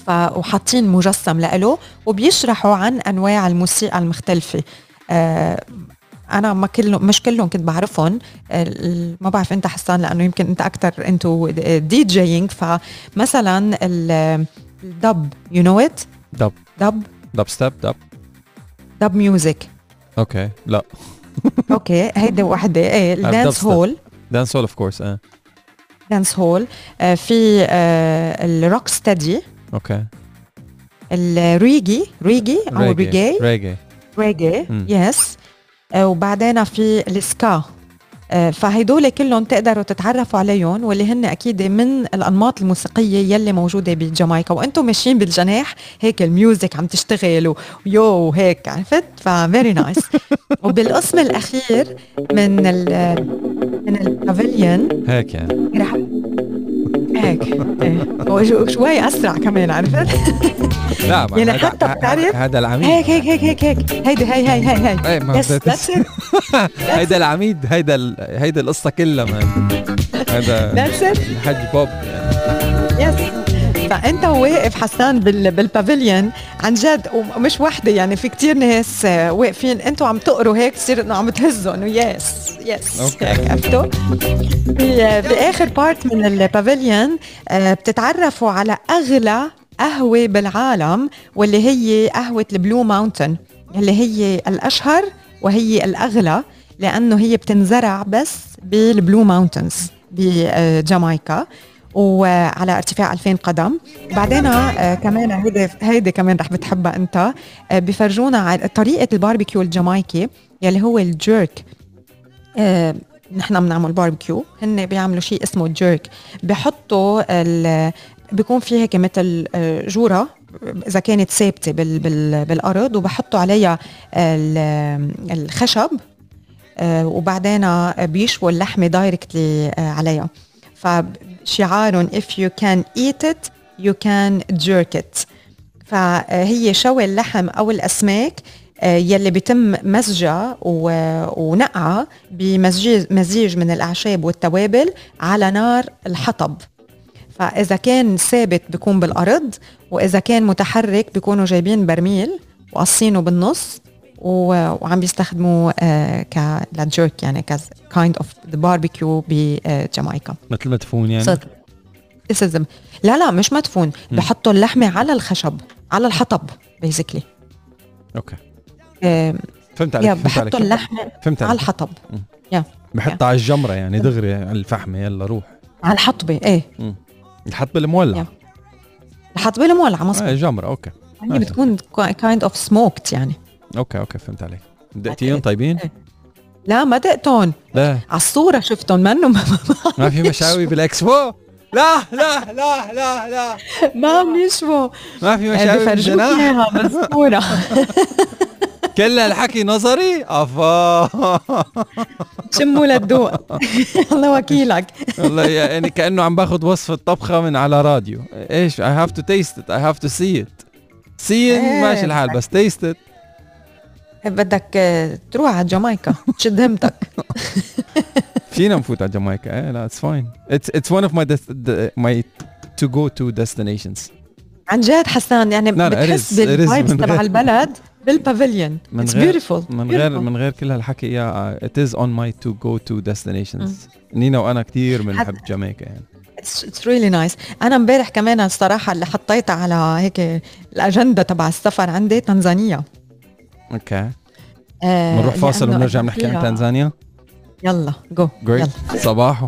Speaker 2: وحاطين مجسم له وبيشرحوا عن أنواع الموسيقى المختلفة. آه أنا ما كلهم مش كلهم كنت بعرفهم. ما بعرف أنت حسان لأنه يمكن أنت أكثر into DJing. فمثلا ال dub you know
Speaker 1: it
Speaker 2: dub
Speaker 1: dub dubstep dub
Speaker 2: dub music
Speaker 1: okay لا.
Speaker 2: okay هيدي وحدة. إيه
Speaker 1: ال dancehall dancehall of course
Speaker 2: آه. dancehall في آه ال rocksteady
Speaker 1: okay
Speaker 2: ال reggae reggae أو
Speaker 1: reggae
Speaker 2: reggae reggae yes وبعدين في ال ska آه، فهيدول كلهم تقدروا تتعرفوا عليهم واللي هن أكيد من الأنماط الموسيقية يلي موجودة بجامايكا. وأنتم ماشيين بالجناح هيك ال music عم تشتغل و you هيك عرفت؟ ف very nice وبالقسم الأخير من ال من ال pavilion
Speaker 1: هيك يعني.
Speaker 2: رح هيك. إيه. شوي أسرع كمان عرفت؟
Speaker 1: لا
Speaker 2: يعني حتى بتعرف؟
Speaker 1: هذا العميد.
Speaker 2: هيك هيك هيك هيك هيك. هيدي هي هي هي هي.
Speaker 1: yes that's هيدا العميد هيدا هيدا القصة كلها مان هذا الحاج بوب.
Speaker 2: yes فانت واقف حسان بال pavilion عن جد ومش وحدة يعني في كتير ناس واقفين. أنتم عم تقروا هيك تصير إنه عم تهزوا انه yes عرفتوا؟ باخر part من ال pavilion آه، بتتعرفوا على أغلى قهوة بالعالم واللي هي قهوة ال Blue Mountain اللي هي الأشهر وهي الأغلى لأنه هي بتنزرع بس بال Blue Mountains بجامايكا. وعلى ارتفاع 2000 قدم. بعدين آه كمان هيدي هيدي كمان رح بتحبها أنت. آه بفرجونا طريقة الباربيكيو الجامايكي يلي هو ال jerk. آه نحن بنعمل باربيكيو. هن بيعملوا شيء اسمه jerk. بحطوا بيكون في هيك مثل جورة إذا كانت ثابتة بال بال بالأرض وبحطوا عليها الخشب وبعدين بيشووا اللحمة دايركتلي عليها. فشعارهم if you can eat it you can jerk it. فهي شوي اللحم أو الأسماك آه، يلي بيتم مزجها ونقعها بمزيج من الأعشاب والتوابل على نار الحطب. فإذا كان ثابت بيكون بالأرض وإذا كان متحرك بيكونوا جايبين برميل وقصينه بالنص وعم بيستخدموه آه ك لل jerk يعني kind of the barbecue بجامايكا.
Speaker 1: مثل مدفون يعني؟
Speaker 2: صدق. لا لا مش مدفون. بحطوا اللحمة على الخشب على الحطب basically
Speaker 1: okay. آه فهمت عليك فهمت
Speaker 2: بحطوا اللحمة فهمت على الحطب.
Speaker 1: يا بحطها على الجمرة يعني دغري على الفحمة يلا روح.
Speaker 2: على الحطبة إيه.
Speaker 1: الحطبة المولعة.
Speaker 2: الحطبة المولعة مظبوط.
Speaker 1: إيه جمرة okay.
Speaker 2: يعني بتكون kind of smoked يعني.
Speaker 1: okay okay فهمت عليك. دقتيهم طيبين؟ إيه.
Speaker 2: لا ما دقتهم.
Speaker 1: لا.
Speaker 2: على الصورة شفتهم منهم
Speaker 1: ما في مشاوي بالإكسبو؟ لا لا لا لا لا.
Speaker 2: ما عم يشبه
Speaker 1: ما في مشاوي
Speaker 2: بفرجوك
Speaker 1: بالجناح؟
Speaker 2: إياها بالصورة
Speaker 1: كل هالحكي نظري؟ أفا.
Speaker 2: شموا للذوق الله وكيلك.
Speaker 1: والله يعني كأنه عم باخذ وصفه طبخه من على راديو. إيش؟ Have to taste it I have to see it. Seeing
Speaker 2: إيه.
Speaker 1: ماشي الحال بس taste it.
Speaker 2: بدك آه، تروح على جامايكا. تشد همتك.
Speaker 1: فينا نفوت على جامايكا. إيه لا it's fine it's it's my des- the- my to go to destinations.
Speaker 2: عن جد حسان يعني
Speaker 1: لا، لا،
Speaker 2: بتحس بال
Speaker 1: vibes
Speaker 2: تبع البلد بال pavilion
Speaker 1: من
Speaker 2: it's
Speaker 1: غير-
Speaker 2: beautiful
Speaker 1: من غير من غير كل هالحكي yeah is on my to go to destinations. نينا وأنا كثير بنحب جامايكا يعني.
Speaker 2: it's really nice أنا امبارح كمان الصراحة اللي حطيتها على هيك الأجندة تبع السفر عندي تنزانيا.
Speaker 1: okay.
Speaker 2: آه
Speaker 1: بنروح فاصل
Speaker 2: لأنه
Speaker 1: ونرجع بنحكي عن تنزانيا؟
Speaker 2: يلا go
Speaker 1: great صباحو.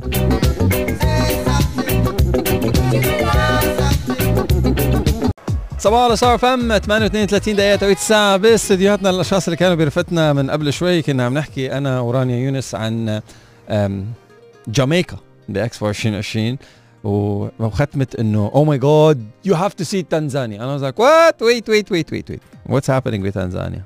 Speaker 1: صباحو على ستار أف إم 38 دقيقة توقيت الساعة باستديوهاتنا. الأشخاص اللي كانوا برفتنا من قبل شوي كنا عم نحكي أنا ورانيا يونس عن جامايكا بإكسبو 2020 و- وختمت إنه oh my God you have to see تنزانيا أنا was like what? Wait wait wait wait wait. What's happening بتنزانيا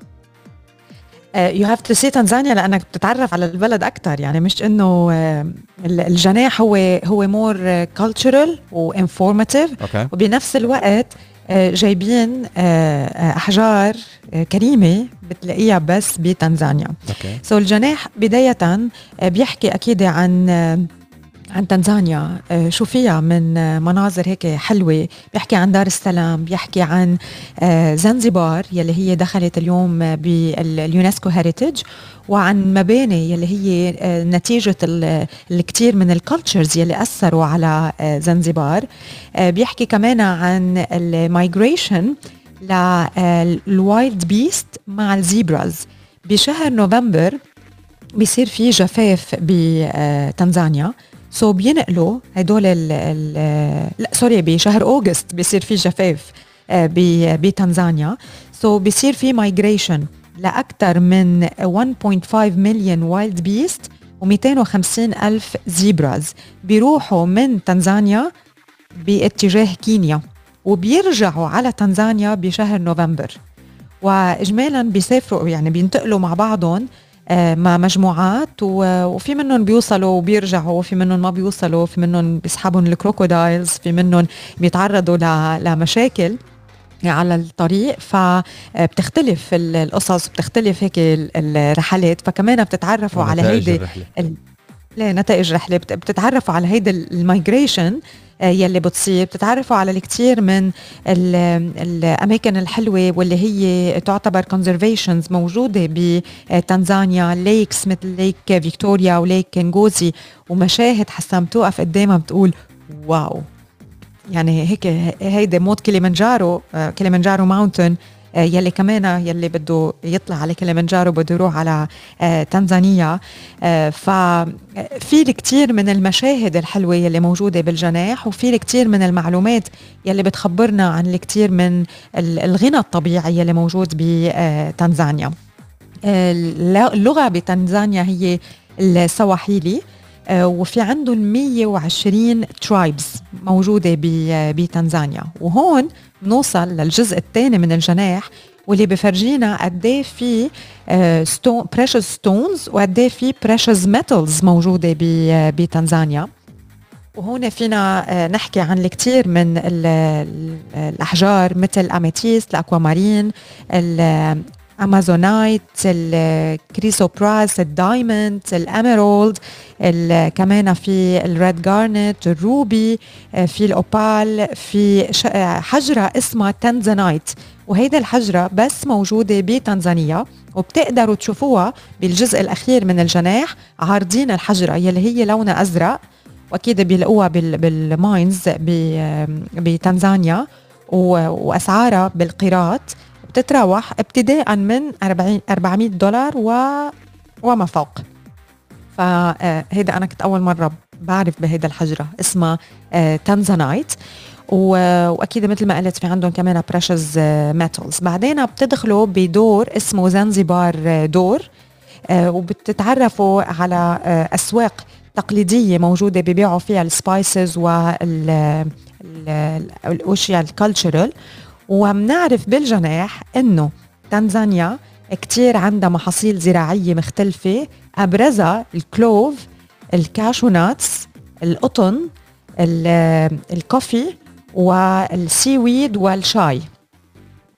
Speaker 2: you have to see تنزانيا لأنك بتتعرف على البلد أكثر يعني مش إنه آه، ال- الجناح هو هو more cultural و
Speaker 1: informative
Speaker 2: وبنفس الوقت آه، جايبين آه، أحجار كريمة بتلاقيها بس بتنزانيا. so الجناح بداية بيحكي أكيد عن عن تنزانيا. آه، شو فيها من آه، مناظر هيك حلوة. بيحكي عن دار السلام بيحكي عن آه، زنزبار يلي هي دخلت اليوم باليونسكو heritage وعن مباني يلي هي نتيجة ال- الكثير من ال cultures يلي أثروا على زنزبار. بيحكي كمان عن ال migration لل wildebeest مع ال zebras بشهر نوفمبر بيصير في جفاف بتنزانيا so بينقلوا هدول ال لا sorry بشهر أوغست بيصير في جفاف آه، بتنزانيا. so بيصير في migration لأكثر من 1.5 مليون wildebeest و250 ألف zebras بيروحوا من تنزانيا باتجاه كينيا وبيرجعوا على تنزانيا بشهر نوفمبر. واجمالا بيسافروا يعني بينتقلوا مع بعضهم مع مجموعات وفي منهم بيوصلوا وبيرجعوا وفي منهم ما بيوصلوا في منهم بيسحبهم ال crocodiles في منهم بيتعرضوا لمشاكل على الطريق فبتختلف القصص بتختلف هيك ال- الرحلات فكمان بتتعرفوا على هيدي
Speaker 1: الرحلة.
Speaker 2: لا نتائج رحلة بت- بتتعرفوا على هيدا ال migration يلي بتصير بتتعرفوا على الكثير من ال- الأماكن الحلوة واللي هي تعتبر conservations موجودة بتنزانيا lakes مثل lake فيكتوريا و lake نغوزي ومشاهد حسام توقف قدامها بتقول wow يعني هيك هيدا mount كليمنجارو آه، كليمنجارو mountain آه، يلي كمان يلي بده يطلع على كليمنجارو بده يروح على آه، تنزانيا. آه، ففي الكثير من المشاهد الحلوة يلي موجودة بالجناح وفي الكثير من المعلومات يلي بتخبرنا عن الكثير من ال- الغنى الطبيعي يلي موجود بتنزانيا اللغة بتنزانيا هي السواحيلي آه، وفي عندهم 120 tribes موجودة ب- بتنزانيا. وهون بنوصل للجزء الثاني من الجناح واللي بفرجينا قد إيه في stone precious stones وقد إيه في precious metals موجودة بتنزانيا وهون فينا آه، نحكي عن الكثير من ال- ال- الأحجار مثل ال amethyst ال aquamarine الأمازونايت الكريسوبراس الدايموند الاميرولد ال- كمان في ال red garnet ال ruby في ال opal في حجرة اسمها tanzanite. وهيدا الحجرة بس موجودة بتنزانيا وبتقدروا تشوفوها بالجزء الأخير من الجناح عارضين الحجرة يلي هي لونها أزرق وأكيد بيلاقوها بال بال mines بتنزانيا و- وأسعارها بالقيراط. بتتراوح ابتداء من 40 400 دولار و وما فوق. فهيدا أنا كنت أول مرة بعرف بهيدا الحجرة اسمها آه، tanzanite. وأكيد مثل ما قلت في عندهم كمان precious metals بعدين بتدخلوا بدور اسمه زنزبار آه، دور آه، وبتتعرفوا على آه، أسواق تقليدية موجودة ببيعوا فيها ال spices وال الأشياء ال cultural وبنعرف بالجناح إنه تنزانيا كتير عندها محاصيل زراعية مختلفة أبرزها ال clove ال cashew nuts القطن ال coffee وال seaweed والشاي.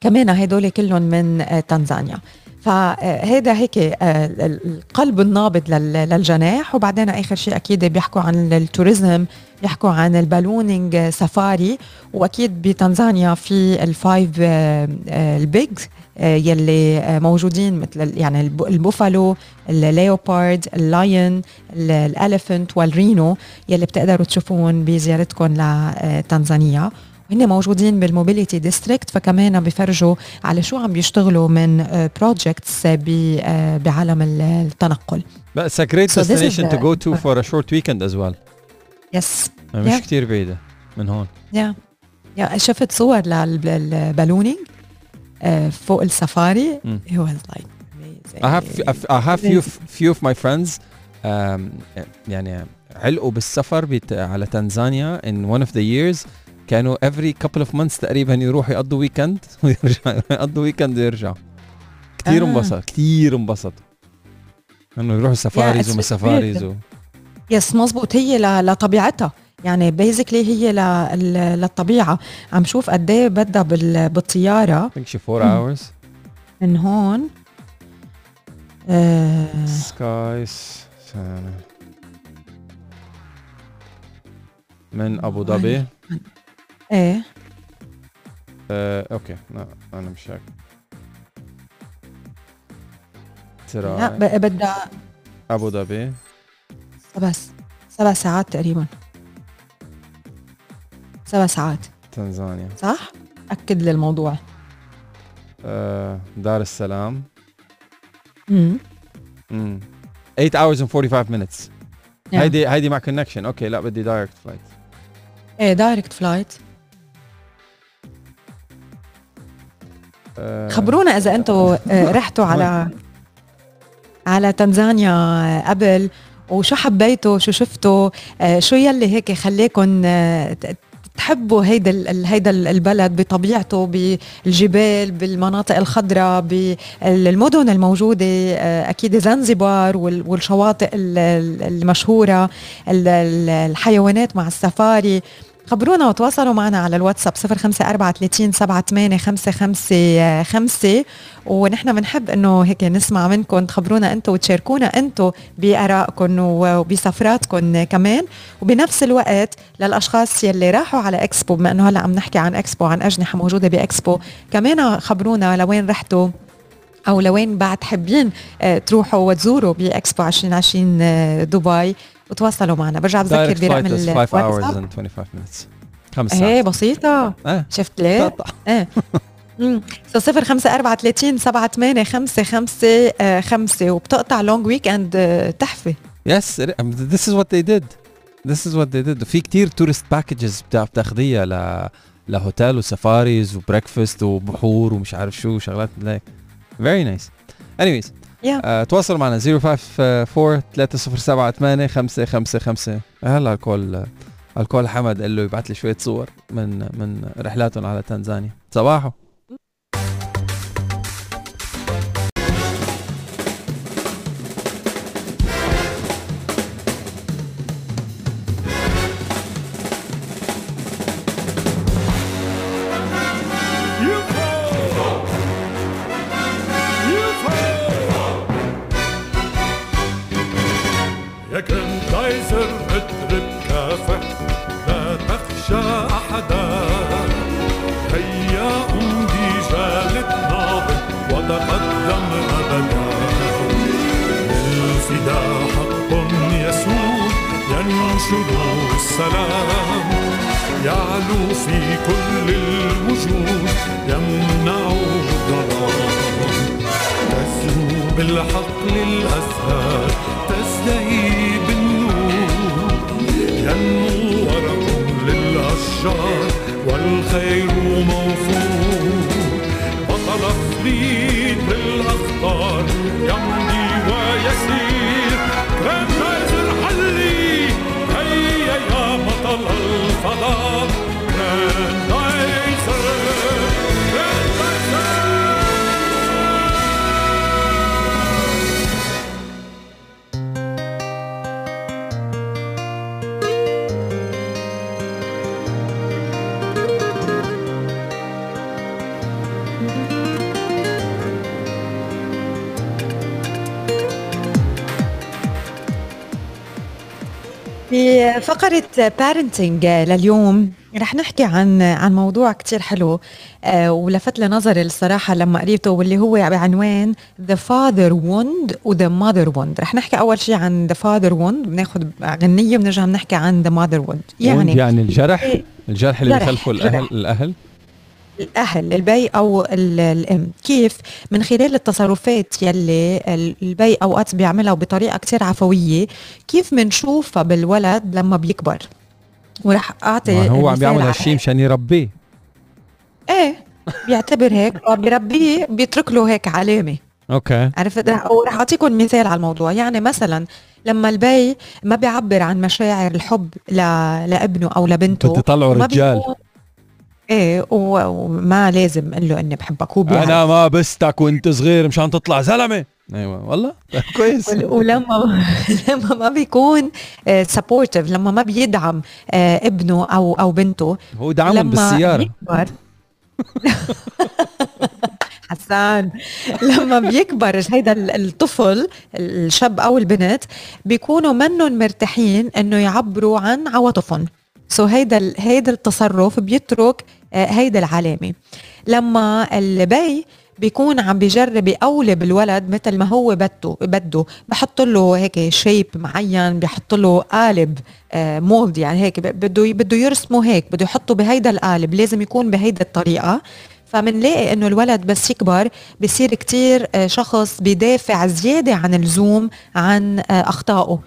Speaker 2: كمان هدول كلهم من تنزانيا. فهذا هيك آه، القلب النابض للجناح وبعدين آخر شيء أكيد بيحكوا عن ال tourism بيحكوا عن ال ballooning safari وأكيد بتنزانيا في ال five آه، ال big يلي موجودين مثل يعني البوفالو الليوبارد اللاين الاليفنت والرينو يلي بتقدروا تشوفون بزيارتكم لتنزانيا هن موجودين بال mobility district فكمان بفرجوا على شو عم بيشتغلوا من projects بعالم التنقل.
Speaker 1: But it's a great so destination to go to for a short weekend as well.
Speaker 2: Yes.
Speaker 1: مش yeah. كتير بعيدة من هون.
Speaker 2: يا yeah. yeah. شفت صور لل ballooning فوق ال safari
Speaker 1: it was like amazing. I have I have few few of my friends um, يعني علقوا بالسفر على تنزانيا in one of the years كانوا every couple of months تقريبا يروحوا يقضوا weekend ويرجعوا. يقضوا weekend ويرجعوا. كثير آه. انبسط كثير انبسط إنه يروحوا safaris وما safaris و...
Speaker 2: yes مزبوط هي لطبيعتها. يعني basically هي للطبيعة. عم شوف قد إيه بدها بالطيارة.
Speaker 1: I think she 4 hours.
Speaker 2: من هون.
Speaker 1: سكايس من أبو ظبي.
Speaker 2: إيه.
Speaker 1: آه، okay. لا أنا مش هيك ترى
Speaker 2: لا بدها
Speaker 1: أبو ظبي.
Speaker 2: بس سبع ساعات تقريبا. سبع ساعات.
Speaker 1: تنزانيا.
Speaker 2: صح؟ أكد لي الموضوع.
Speaker 1: آه، دار السلام.
Speaker 2: امم
Speaker 1: امم 8 hours and 45 minutes. yeah. هيدي هيدي مع connection okay لا بدي direct
Speaker 2: flight إيه direct
Speaker 1: flight
Speaker 2: خبرونا إذا أنتم آه، رحتوا على على تنزانيا قبل وشو حبيتوا شو شفتوا آه، شو يلي هيك خليكم تحبوا هيدا هيدا البلد بطبيعته بالجبال بالمناطق الخضراء بالمدن الموجودة أكيد زنزبار والشواطئ المشهورة الحيوانات مع السفاري. خبرونا وتواصلوا معنا على الواتساب 0543 ونحن بنحب إنه هيك نسمع منكم تخبرونا أنتم وتشاركونا أنتم بآرائكم وبسفراتكم كمان. وبنفس الوقت للأشخاص يلي راحوا على إكسبو بما إنه هلأ عم نحكي عن إكسبو عن أجنحة موجودة بإكسبو كمان خبرونا لوين رحتوا أو لوين بعد حابين آه، تروحوا وتزوروا بإكسبو 2020 آه، دبي. وتواصلوا معنا. برجع بذكر برقم
Speaker 1: الواتساب 5 خمس ساعات.
Speaker 2: إيه. بسيطة. شفت ليه؟ إيه. so صفر خمسة أربعة ثلاثين سبعة ثمانية خمسة خمسة خمسة وبتقطع long weekend تحفة.
Speaker 1: yes this is what they did this is what they did في كتير tourist packages بتاخذيها ل لهوتيل و safaris و breakfast وبحور ومش عارف شو شغلات هيك very nice anyways تواصلوا معنا. 054 307 8 555 هلا الكول الكول حمد. قال له يبعث لي شوية صور من من رحلاتهم على تنزانيا. صباحو.
Speaker 2: فقرة parenting لليوم رح نحكي عن عن موضوع كتير حلو آه، ولفت لي نظري الصراحة لما قريته واللي هو بعنوان The Father Wound و The Mother Wound رح نحكي أول شيء عن The Father Wound بناخد غنية وبنرجع بنحكي عن The Mother Wound
Speaker 1: يعني يعني الجرح؟
Speaker 2: إيه.
Speaker 1: الجرح اللي بيخلفه الأهل الأهل؟
Speaker 2: الأهل البي أو الأم. كيف؟ من خلال التصرفات يلي البي أوقات بيعملها بطريقه كتير عفوية كيف بنشوفها بالولد لما بيكبر؟ ورح أعطي
Speaker 1: هو عم بيعمل هالشيء مشان يربيه.
Speaker 2: إيه بيعتبر هيك. بيربيه بيترك له هيك علامة.
Speaker 1: okay.
Speaker 2: عرفت؟ ورح أعطيكم مثال على الموضوع. يعني مثلا لما البي ما بيعبر عن مشاعر الحب ل... لابنه أو لبنته
Speaker 1: بدي طلعوا رجال.
Speaker 2: إيه وما لازم أقول له إني بحبك هو بيعرف
Speaker 1: أنا ما بستك وأنت صغير مشان تطلع زلمة. أيوه والله. كويس.
Speaker 2: ولما لما ما بيكون supportive لما ما بيدعم آه، ابنه أو أو بنته
Speaker 1: هو دعمهم بالسيارة.
Speaker 2: حسان لما بيكبر هيدا الطفل الشاب أو البنت بيكونوا منهم مرتاحين إنه يعبروا عن عواطفهم. so هيدا هيدا التصرف بيترك آه، هيدا العلامة. لما البي بيكون عم بيجرب يقولب الولد مثل ما هو بده بده بحط له هيك shape معين بحط له قالب mold آه، يعني هيك بده بده يرسمه هيك بده يحطه بهيدا القالب لازم يكون بهيدا الطريقة. فمنلاقي إنه الولد بس يكبر بصير كتير آه، شخص بيدافع زيادة عن اللزوم عن أخطائه.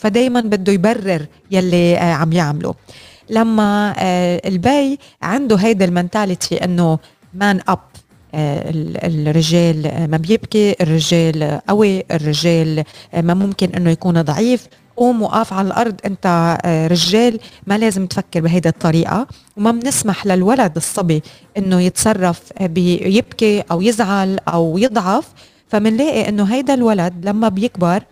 Speaker 2: فدايما بده يبرر يلي عم يعمله لما آه، البي عنده هيدا ال mentality إنه man up الرجال ما بيبكي الرجال قوي الرجال آه، ما ممكن إنه يكون ضعيف. قوم وقف على الأرض أنت آه، رجال ما لازم تفكر بهيدا الطريقة. وما بنسمح للولد الصبي إنه يتصرف بيبكي أو يزعل أو يضعف. فمنلاقي إنه هيدا الولد لما بيكبر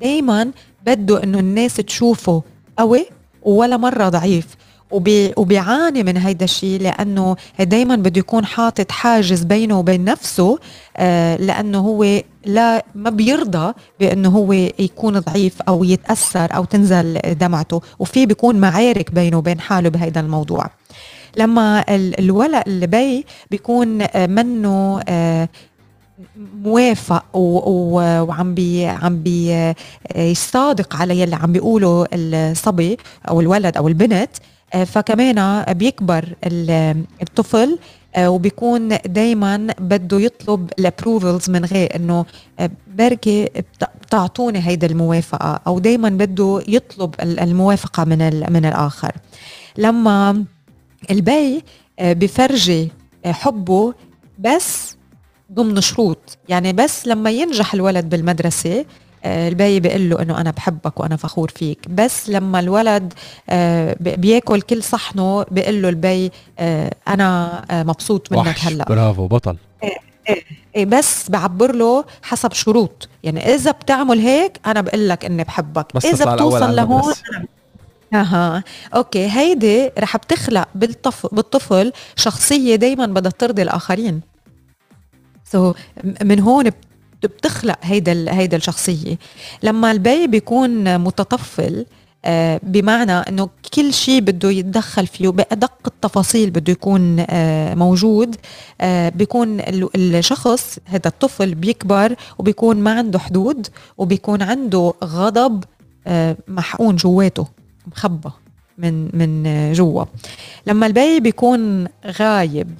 Speaker 2: دايما بده إنه الناس تشوفه قوي ولا مرة ضعيف. وبي وبيعاني من هيدا الشيء لأنه دائما بده يكون حاطط حاجز بينه وبين نفسه آه لأنه هو لا ما بيرضى بأنه هو يكون ضعيف أو يتأثر أو تنزل دمعته. وفي بيكون معارك بينه وبين حاله بهيدا الموضوع. لما الولد البي بيكون منه آه موافق وعم بي عم بي يصادق على يلي عم بيقوله الصبي أو الولد أو البنت. فكمان بيكبر الطفل وبيكون دايما بده يطلب ال approvals من غير إنه بركي بتعطوني هيدا الموافقة أو دايما بده يطلب الموافقة من من الآخر. لما البي بفرجي حبه بس ضمن شروط. يعني بس لما ينجح الولد بالمدرسة آه، البي بيقول له إنه أنا بحبك وأنا فخور فيك. بس لما الولد آه، بياكل كل صحنه بيقول له البي آه، أنا مبسوط منك هلأ.
Speaker 1: برافو بطل.
Speaker 2: إيه،, إيه إيه بس بعبر له حسب شروط. يعني إذا بتعمل هيك أنا بقول لك إني بحبك.
Speaker 1: بس
Speaker 2: إذا بتوصل لهون
Speaker 1: أها.
Speaker 2: okay هيدي رح بتخلق بالطفل بالطفل شخصية دائما بدها ترضي الآخرين. so so, من هون بتخلق هيدا هيدا الشخصية. لما البي بيكون متطفل آه، بمعنى إنه كل شيء بده يتدخل فيه بادق التفاصيل بده يكون آه، موجود آه، بيكون الشخص هذا الطفل بيكبر وبيكون ما عنده حدود وبيكون عنده غضب محقون جواته مخبى من من جوا. لما البي بيكون غايب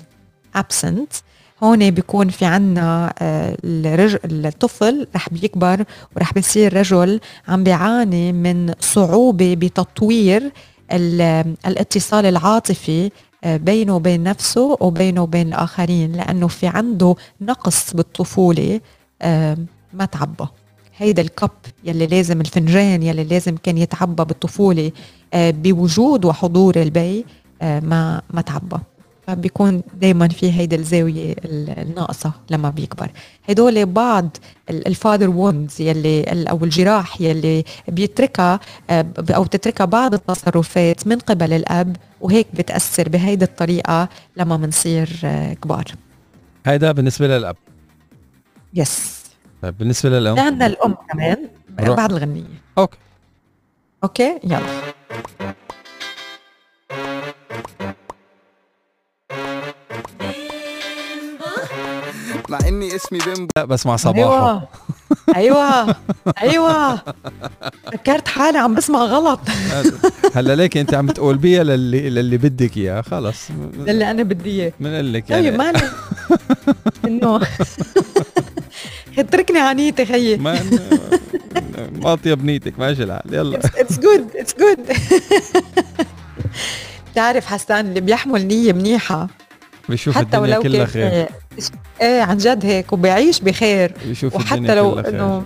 Speaker 2: absent هون بيكون في عنا آه، الطفل رح بيكبر ورح بيصير رجل عم بيعاني من صعوبة بتطوير الاتصال العاطفي آه، بينه وبين نفسه وبينه وبين الآخرين لأنه في عنده نقص بالطفولة آه، ما تعبى. هيدا الكب يلي لازم الفنجان يلي لازم كان يتعبى بالطفولة بوجود وحضور البي ما ما تعبى. فبيكون دائما في هيدا الزاوية الناقصة لما بيكبر. هدول بعض ال father wounds يلي أو الجراح يلي بيتركها آه، أو تتركها بعض التصرفات من قبل الأب وهيك بتأثر بهيدي الطريقة لما بنصير آه، كبار.
Speaker 1: هيدا بالنسبة للأب؟
Speaker 2: yes
Speaker 1: طيب بالنسبة للأم؟
Speaker 2: عندنا الأم كمان بعد الغنية.
Speaker 1: أوكي.
Speaker 2: أوكي؟ يلا.
Speaker 3: مع إني اسمي بيمبو.
Speaker 1: لا بس مع صباحه.
Speaker 2: أيوه. أيوه. أيوه. فكرت حالي عم بسمع غلط.
Speaker 1: هلا ليك أنت عم تقول بيها للي للي بدك إياه. خلص.
Speaker 2: ده اللي أنا بدي إياه.
Speaker 1: بنقول لك
Speaker 2: طيب
Speaker 1: يعني.
Speaker 2: ما عليك. إنه اتركني عنيتي خيي
Speaker 1: ما ما أطيب نيتك ماشي الحال يلا.
Speaker 2: it's good it's good بتعرف حسان اللي بيحمل نية منيحة.
Speaker 1: بيشوف
Speaker 2: حتى
Speaker 1: الدنيا
Speaker 2: ولو
Speaker 1: كلها خير.
Speaker 2: إيه عن جد هيك وبيعيش بخير.
Speaker 1: بيشوف
Speaker 2: وحتى لو إنه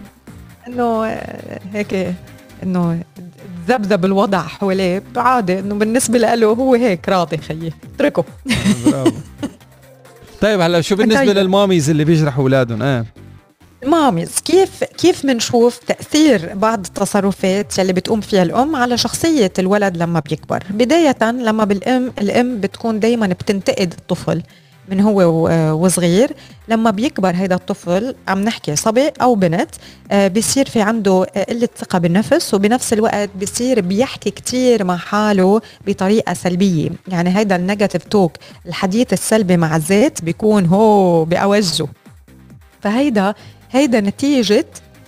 Speaker 2: إنه هيك إنه ذبذب الوضع حواليه عادي إنه بالنسبة له هو هيك راضي خيي. اتركه.
Speaker 1: برافو. طيب هلا شو
Speaker 2: بالنسبة.
Speaker 1: للماميز اللي بيجرحوا أولادهم؟ آه
Speaker 2: ماميز كيف كيف بنشوف تأثير بعض التصرفات يلي بتقوم فيها الأم على شخصية الولد لما بيكبر؟ بداية لما بالأم الأم بتكون دائما بتنتقد الطفل. من هو و- وصغير لما بيكبر هيدا الطفل عم نحكي صبي أو بنت آه، بيصير في عنده آه، قلة ثقة بالنفس وبنفس الوقت بيصير بيحكي كتير مع حاله بطريقة سلبية. يعني هيدا النيجاتيف توك الحديث السلبي مع الذات بيكون هو بأوجه. فهيدا هيدا نتيجة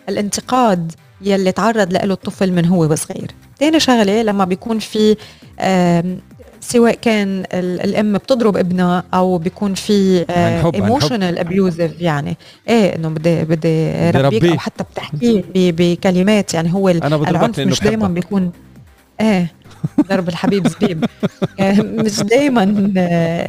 Speaker 2: الانتقاد يلي تعرض له الطفل من هو وصغير. تاني شغلة لما بيكون في سواء كان ال- الأم بتضرب ابنها أو بيكون في. emotional abusive يعني إيه إنه بدي بدي ربيك. أو حتى بتحكيه بكلمات يعني هو العنف مش دائما. بيكون إيه ضرب الحبيب زبيب. آه، مش دائما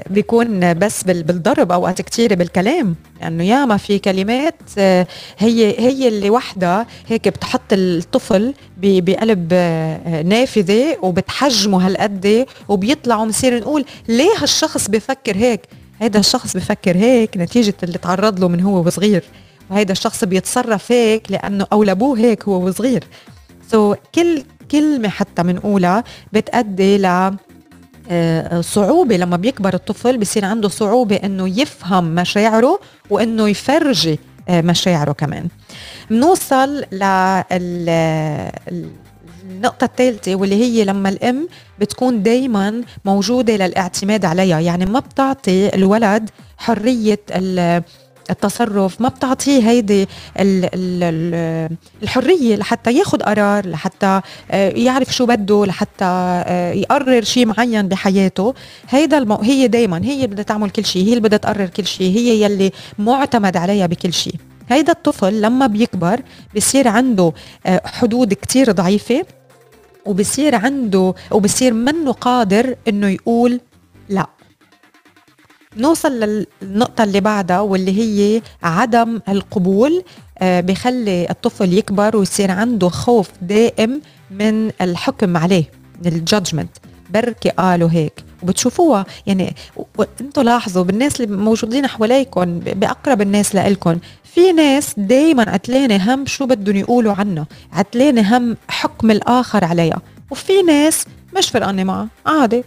Speaker 2: بيكون بس بال- بالضرب أوقات كتير بالكلام. لأنه يعني ياما في كلمات آه، هي هي اللي وحدة. هيك بتحط الطفل بقلب آه، نافذة وبتحجمه هالقد وبيطلعوا بنصير نقول ليه هالشخص بفكر هيك؟ هيدا الشخص بفكر هيك نتيجة اللي تعرض له من هو وصغير. وهيدا الشخص بيتصرف هيك لأنه أو لابوه هيك هو وصغير. سو so, كل كلمة حتى بنقولها بتأدي ل آه، صعوبة. لما بيكبر الطفل بصير عنده صعوبة إنه يفهم مشاعره وإنه يفرجي آه، مشاعره كمان. بنوصل للنقطة الثالثة واللي هي لما الأم بتكون دايما موجودة للاعتماد عليها. يعني ما بتعطي الولد حرية التصرف ما بتعطيه هيدي ال ال ال الحرية لحتى ياخد قرار لحتى آه، يعرف شو بده لحتى آه، يقرر شيء معين بحياته. هيدا المو... هي دايما هي اللي بدها تعمل كل شيء هي اللي بدها تقرر كل شيء هي يلي معتمد عليها بكل شيء هيدا الطفل لما بيكبر بصير عنده آه، حدود كتير ضعيفة وبصير عنده وبصير منه قادر إنه يقول لا. نوصل للنقطة اللي بعدها واللي هي عدم القبول آه، بخلي الطفل يكبر ويصير عنده خوف دائم من الحكم عليه من الجادجمنت. بركي قالوا هيك. وبتشوفوها يعني أنتوا لاحظوا بالناس اللي موجودين حواليكم بأقرب الناس لإلكم في ناس دايما عتلانة هم شو بدهم يقولوا عنها عتلانة هم حكم الآخر عليها. وفي ناس مش فرقانه معها عادي.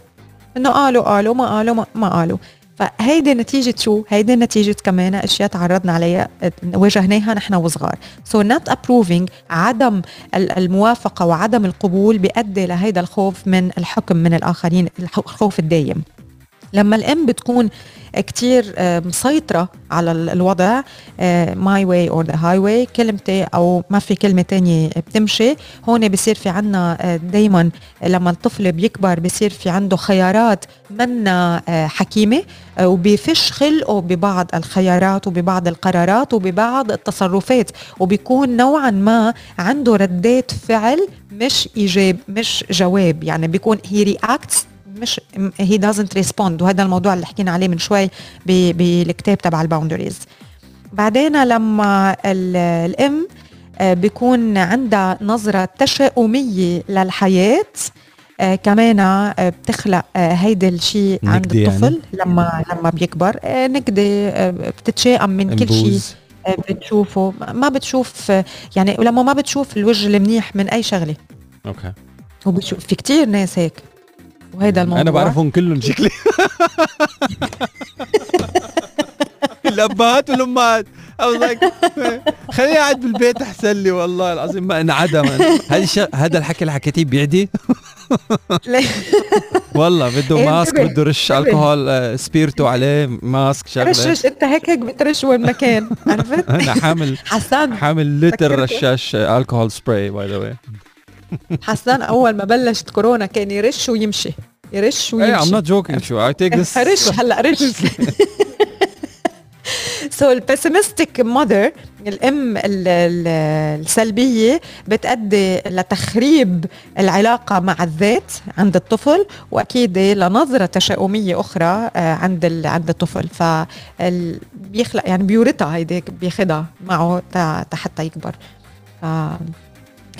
Speaker 2: إنه قالوا قالوا ما قالوا ما, ما قالوا. فهيدي نتيجة شو؟ هيدي نتيجة كمان أشياء تعرضنا عليها واجهناها نحن وصغار سو not approving عدم ال- الموافقة وعدم القبول بيؤدي لهيدا الخوف من الحكم من الآخرين الخوف الدايم لما الام بتكون كتير آه، مسيطرة على ال- الوضع my way or the highway كلمتي أو ما في كلمة تانية بتمشي. هون بصير في عنا دايما لما الطفل بيكبر بصير في عنده خيارات منا آه، حكيمة آه، وبيفش خلقه ببعض الخيارات وببعض القرارات وببعض التصرفات وبيكون نوعا ما عنده ردات فعل مش إيجاب مش جواب. يعني بيكون هي reacts مش هي doesn't respond وهذا الموضوع اللي حكينا عليه من شوي بالكتاب تبع ال boundaries. بعدين لما ال- الام آه، بيكون عندها نظرة تشاؤمية للحياة آه كمان آه بتخلق آه هيدا الشيء عند
Speaker 1: يعني؟
Speaker 2: الطفل. لما لما بيكبر آه نكدة آه بتتشائم من كل شيء بتشوفه. ما بتشوف يعني ولما ما بتشوف الوجه المنيح من أي شغلة.
Speaker 1: أوكي.
Speaker 2: وبتشوف في كتير ناس هيك. وهيدا الموضوع
Speaker 1: أنا بعرفهم كلهم شكلي الأبهات والأمهات I was like خليني قاعد بالبيت أحسن لي والله العظيم ما انعدم هذا هذا الحكي اللي حكيتيه بيعدي؟ والله بده
Speaker 2: إيه،
Speaker 1: ماسك
Speaker 2: انتبه،
Speaker 1: بده رش. الكحول آه، سبيرتو عليه ماسك شغلة
Speaker 2: رش إنت هيك هيك بترش وين ما كان عرفت؟
Speaker 1: أنا حامل
Speaker 2: حسان
Speaker 1: حامل لتر. رشاش الكحول سبراي باي ذا واي
Speaker 2: حسان أول ما بلشت كورونا كان يرش ويمشي. يرش
Speaker 1: إيه I'm
Speaker 2: ويمشي.
Speaker 1: not joking شو I take this.
Speaker 2: رش هلا رش. سو البيسيمستيك ماذر الأم ال- ال- السلبية بتؤدي لتخريب العلاقة مع الذات عند الطفل وأكيد لنظرة تشاؤمية أخرى آه، عند عند الطفل. ف بيخلق يعني بيورثها هيدي بياخدها معه حتى يكبر.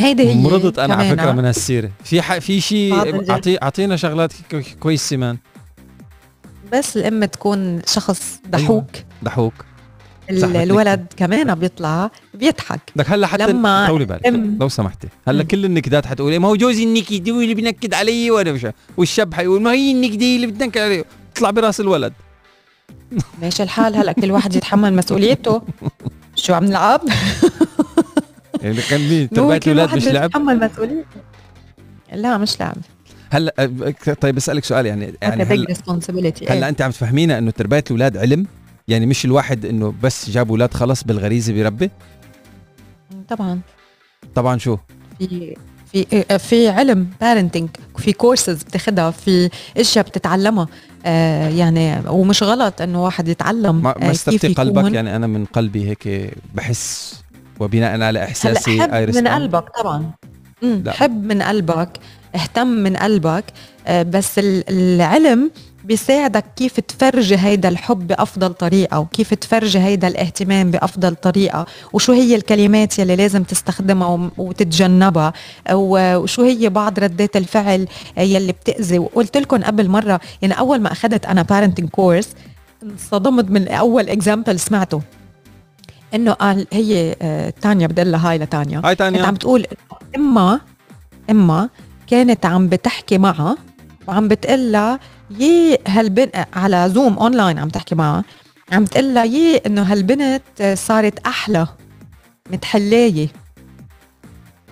Speaker 2: هيدي هي
Speaker 1: مرضت أنا على. فكرة من هالسيره في ح... في شيء. اعطي اعطينا شغلات كو- كويسة مان
Speaker 2: بس الأم تكون شخص ضحوك
Speaker 1: ضحوك
Speaker 2: ال-
Speaker 1: صحتك.
Speaker 2: الولد كمان بيطلع بيضحك
Speaker 1: لك هلأ حتى
Speaker 2: لما
Speaker 1: طولي بالك
Speaker 2: أم-
Speaker 1: لو سمحتي
Speaker 2: هلأ.
Speaker 1: كل النكدات حتقولي ما هو جوزي النكد اللي بينكد علي وأنا مش والشاب حيقول ما هي النكدة هي اللي بتنكد علي تطلع برأس الولد
Speaker 2: ماشي الحال هلأ كل واحد يتحمل مسؤوليته شو عم نلعب؟
Speaker 1: يعني كان
Speaker 2: كل
Speaker 1: الاولاد
Speaker 2: واحد
Speaker 1: مش لعب؟
Speaker 2: يتحمل مسؤوليته لا مش لعب.
Speaker 1: هلا أه، طيب أسألك سؤال يعني يعني هلا هلا
Speaker 2: إيه.
Speaker 1: أنت عم تفهمينا إنه تربية الأولاد علم؟ يعني مش الواحد إنه بس جاب أولاد خلص بالغريزة بيربي؟
Speaker 2: طبعا.
Speaker 1: طبعا شو؟
Speaker 2: في في في علم بارنتنج في كورسز بتاخدها في أشياء بتتعلمها. آه يعني ومش غلط إنه واحد يتعلم
Speaker 1: ما, ما استفتي قلبك. يعني أنا من قلبي هيك بحس وبناء على إحساسي
Speaker 2: هلا حب من. قلبك طبعا.
Speaker 1: لا.
Speaker 2: حب من قلبك اهتم من قلبك. آه، بس ال- العلم بيساعدك كيف تفرجي هيدا الحب بأفضل طريقة وكيف تفرجي هيدا الاهتمام بأفضل طريقة وشو هي الكلمات يلي لازم تستخدمها وتتجنبها وشو هي بعض ردات الفعل يلي بتأذي. وقلت لكم قبل مرة يعني أول ما أخذت أنا parenting course انصدمت من أول example سمعته. إنه قال هي آه، تانيا بدي أقول لها هاي لتانيا.
Speaker 1: هاي
Speaker 2: كانت عم
Speaker 1: تانيا
Speaker 2: تقول إما إما كانت عم بتحكي معها وعم بتقلها يي هالبنت على زوم اونلاين عم تحكي معها عم تقلها يي إنه هالبنت صارت أحلى متحلاية.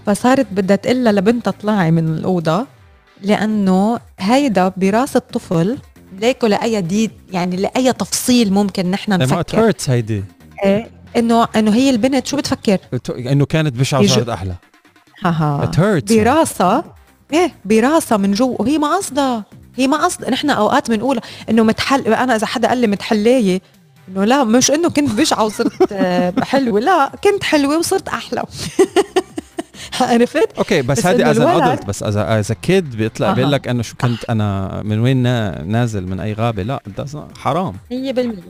Speaker 2: فصارت بدها تقلها لبنتها طلعي من الأوضة لأنه هيدا براس الطفل ليكو لأي دي يعني لأي تفصيل ممكن نحن نفكر.
Speaker 1: هيدي.
Speaker 2: إيه، انه إنه هي البنت شو بتفكر؟
Speaker 1: إنه كانت بشعه
Speaker 2: صارت
Speaker 1: أحلى. هاها
Speaker 2: براسها إيه براسة من جوا. وهي ما قصدها هي ما قصد نحن أوقات بنقول إنه متحل أنا إذا حدا قال لي متحلايه إنه لا مش إنه كنت بشعه وصرت آه، حلوة. لا كنت حلوة وصرت أحلى. عرفت؟
Speaker 1: أوكي بس,
Speaker 2: بس
Speaker 1: هذه
Speaker 2: as
Speaker 1: adult بس as as kid بيطلع بيقول لك إنه شو كنت أنا من وين نازل من أي غابة. لا حرام.
Speaker 2: 100%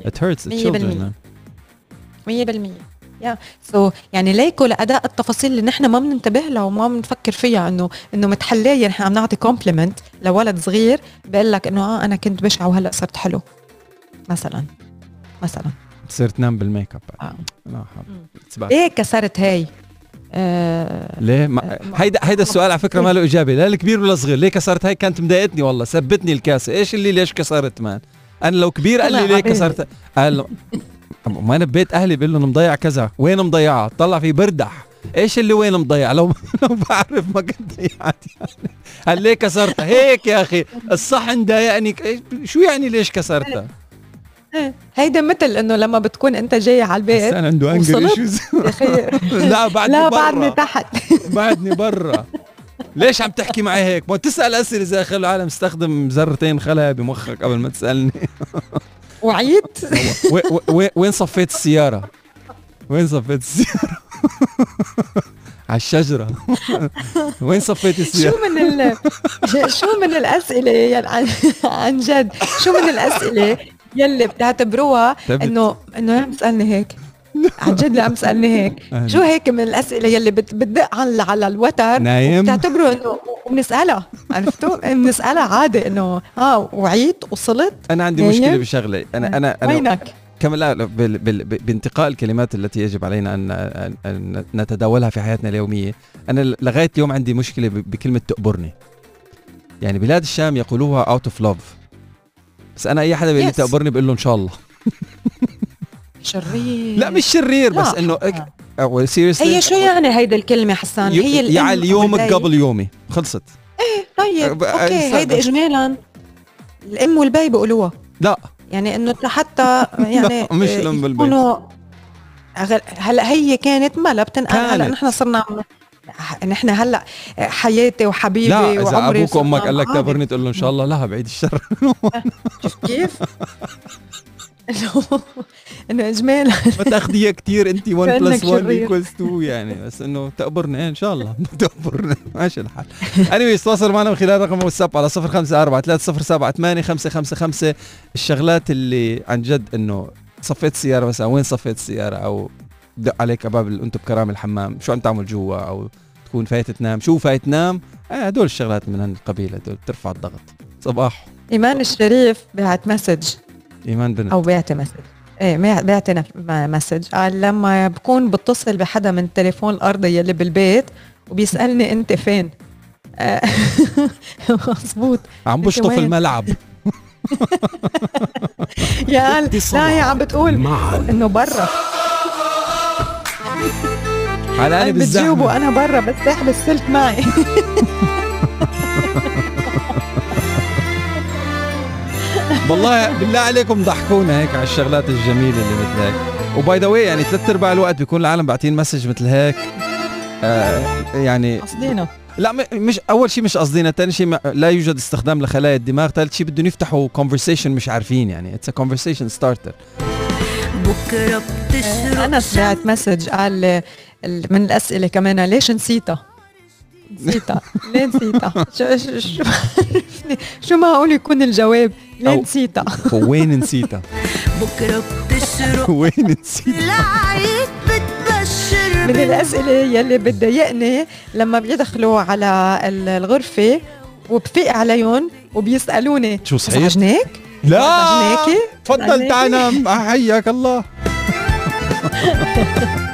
Speaker 1: it hurts 100%
Speaker 2: 100% يا so يعني ليكو لأدق التفاصيل اللي نحن ما بننتبه لها وما بنفكر فيها انه إنه متحلايه نحن عم نعطي compliment لولد صغير بقول لك إنه آه أنا كنت بشعة وهلأ صرت حلو. مثلا. مثلا.
Speaker 1: تصير تنام بال make up
Speaker 2: آه.
Speaker 1: لا.
Speaker 2: ليه كسرت هاي. آه
Speaker 1: ليه؟ ما
Speaker 2: آه،
Speaker 1: هيدا هيدا السؤال على فكرة ما له إجابة. لا الكبير ولا الصغير. ليه كسرت هاي؟ كانت مضايقتني والله. سبتني الكاسة. إيش اللي ليش كسرت man؟ أنا لو كبير قال لي ليه. كسرت؟ قال ما أنا ببيت أهلي بقول لهم مضيع كذا وين مضيعها طلع في بردح. إيش اللي وين مضيع؟ لو لو بعرف ما كنت ضيعت. يعني قال ليه كسرتها هيك يا أخي. الصحن ضايقني شو يعني ليش كسرتها
Speaker 2: هيدا مثل إنه لما بتكون أنت جاي على البيت
Speaker 1: الإنسان عنده
Speaker 2: anger؟
Speaker 1: issues
Speaker 2: يا أخي.
Speaker 1: لا بعدني
Speaker 2: لا. بعدني تحت.
Speaker 1: بعدني برا. ليش عم تحكي معي هيك؟ ما تسأل أسئلة. زي خلي العالم استخدم ذرتين خلايا بمخك قبل ما تسألني.
Speaker 2: وعيت
Speaker 1: وي- وي- وي- وين صفيت السيارة؟ وين صفيت السيارة؟ على الشجرة وين صفيت
Speaker 2: شو
Speaker 1: السياره؟
Speaker 2: من ال شو من الأسئلة يلي عن, عن جد شو من الأسئلة يلي بتعتبروها. انه إنه عم تسالني هيك عن جد عم تسالني هيك. شو هيك من الأسئلة يلي بت- بتدق على على الوتر
Speaker 1: نايم.
Speaker 2: بتعتبروا إنه وبنسألها. عرفتوا بنسألها عادي إنه آه وعيت وصلت.
Speaker 1: أنا عندي
Speaker 2: نايم؟
Speaker 1: مشكلة بشغلة. أنا أنا أنا
Speaker 2: وينك؟
Speaker 1: كما لا لا، بانتقاء الكلمات التي يجب علينا ان نتداولها في حياتنا اليومية أنا لغاية اليوم عندي مشكلة بكلمة تقبرني. يعني بلاد الشام يقولوها out of love بس أنا أي حدا بيقول لي
Speaker 2: Yes.
Speaker 1: تقبرني بقول له إن شاء الله.
Speaker 2: شرير
Speaker 1: لا مش شرير بس. إنه
Speaker 2: آه.
Speaker 1: seriously
Speaker 2: هي شو يعني هيدا الكلمة حسان هي
Speaker 1: يعني يومك. قبل يومي خلصت
Speaker 2: طيب
Speaker 1: أه، okay
Speaker 2: هيدا اجمالا الأم والبي بيقولوها
Speaker 1: لا
Speaker 2: يعني إنه حتى يعني
Speaker 1: مش
Speaker 2: آه،
Speaker 1: الأم والبي.
Speaker 2: هلأ هي كانت ملا بتنقل
Speaker 1: هلأ.
Speaker 2: نحن صرنا نحن هلأ حياتي وحبيبي
Speaker 1: لا إذا
Speaker 2: وعمري
Speaker 1: أبوك وأمك قال لك. تقبرني تقول له إن شاء الله لا بعيد الشر
Speaker 2: كيف؟ إنه اجمالا.
Speaker 1: ما تاخديها كثير انت 1
Speaker 2: كأنك
Speaker 1: plus 1
Speaker 2: شرير.
Speaker 1: equals 2 يعني بس إنه تقبرنا إيه إن شاء الله تقبرنا ماشي الحال. اني تواصل معنا من خلال رقم واتساب على 054 307 555 الشغلات اللي عن جد إنه صفيت السياره مثلا وين صفيت السياره أو دق عليك باب انت بكرام الحمام. شو عم تعمل جوا؟ أو تكون فايت تنام. شو فايت تنام؟ آه هدول الشغلات من هالقبيل هدول بترفع الضغط. صباح.
Speaker 2: إيمان الشريف بعت message
Speaker 1: إيمان بنت.
Speaker 2: أو بعتي message. إيه ما- message. قال لما بكون بتصل بحدا من التليفون الارضي يلي بالبيت وبيسألني أنت فين. آه، مزبوط
Speaker 1: عم بشطف؟ الملعب.
Speaker 2: يا قال لا هي عم بتقول إنه برا.
Speaker 1: على أنا
Speaker 2: بتجاوبه
Speaker 1: بالزحمه
Speaker 2: أنا برا بس السلك معي.
Speaker 1: والله بالله عليكم ضحكونا هيك على الشغلات الجميلة اللي مثل هيك و by the way يعني ثلاث أرباع الوقت بيكون العالم باعتين message مثل هيك آه يعني
Speaker 2: قصدينا
Speaker 1: لا مش أول شيء مش قصدينا ثاني شيء لا يوجد استخدام لخلايا الدماغ ثالث شيء بدهم يفتحوا conversation مش عارفين يعني it's a conversation starter
Speaker 4: بكرة بتشرب
Speaker 2: انس بعت message قال ال- من الأسئلة كمان ليش نسيتها؟ نسيتها ليه نسيتها؟ شو شو شو, شو معقول يكون الجواب؟
Speaker 1: أو-
Speaker 2: نسيتها؟
Speaker 1: وين نسيتها
Speaker 4: بكرة بتشرب
Speaker 1: وين نسيتها
Speaker 4: العيد بتبشر
Speaker 2: من الأسئلة يلي بتضايقني لما بيدخلوا على ال- الغرفة وبفيق عليهم وبيسألوني
Speaker 1: شو صحيح؟
Speaker 2: ازعجناك؟
Speaker 1: لا؟ تفضل؟ تعال نام حياك الله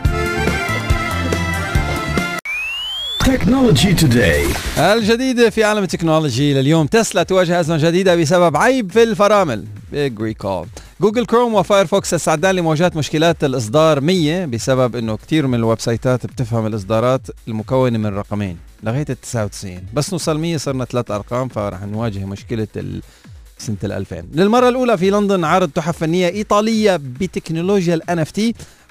Speaker 5: Technology Today.
Speaker 1: الجديد في عالم التكنولوجي لليوم تسلا تواجه أزمة جديدة بسبب عيب في الفرامل. big recall جوجل كروم وفايرفوكس تساعدان لمواجهة مشكلات الإصدار 100 بسبب أنه كثير من ال website ات بتفهم الإصدارات المكونة من رقمين. لغاية ال 99 بس نوصل 100 صرنا ثلاث أرقام فرح نواجه مشكلة ال سنة ال 2000 للمرة الأولى في لندن عرض تحف فنية إيطالية بتكنولوجيا ال NFT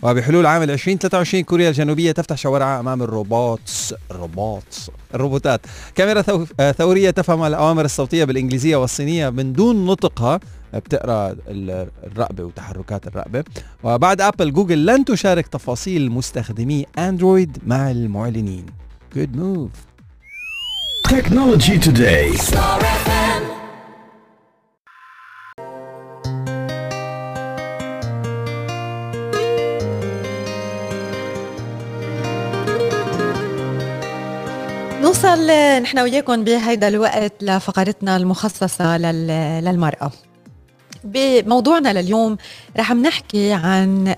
Speaker 1: وبحلول عام 2023 كوريا الجنوبية تفتح شوارعها أمام ال robots ال robots الروبوتات. كاميرا آه، ثورية تفهم الأوامر الصوتية بالإنجليزية والصينية من دون نطقها بتقرأ ال- الرقبة وتحركات الرقبة وبعد أبل جوجل لن تشارك تفاصيل مستخدمي أندرويد مع المعلنين. Good move.
Speaker 5: Technology Today.
Speaker 2: نوصل نحن وياكم بهيدا الوقت لفقرتنا المخصصة لل- للمرأة. بموضوعنا لليوم رح نحكي عن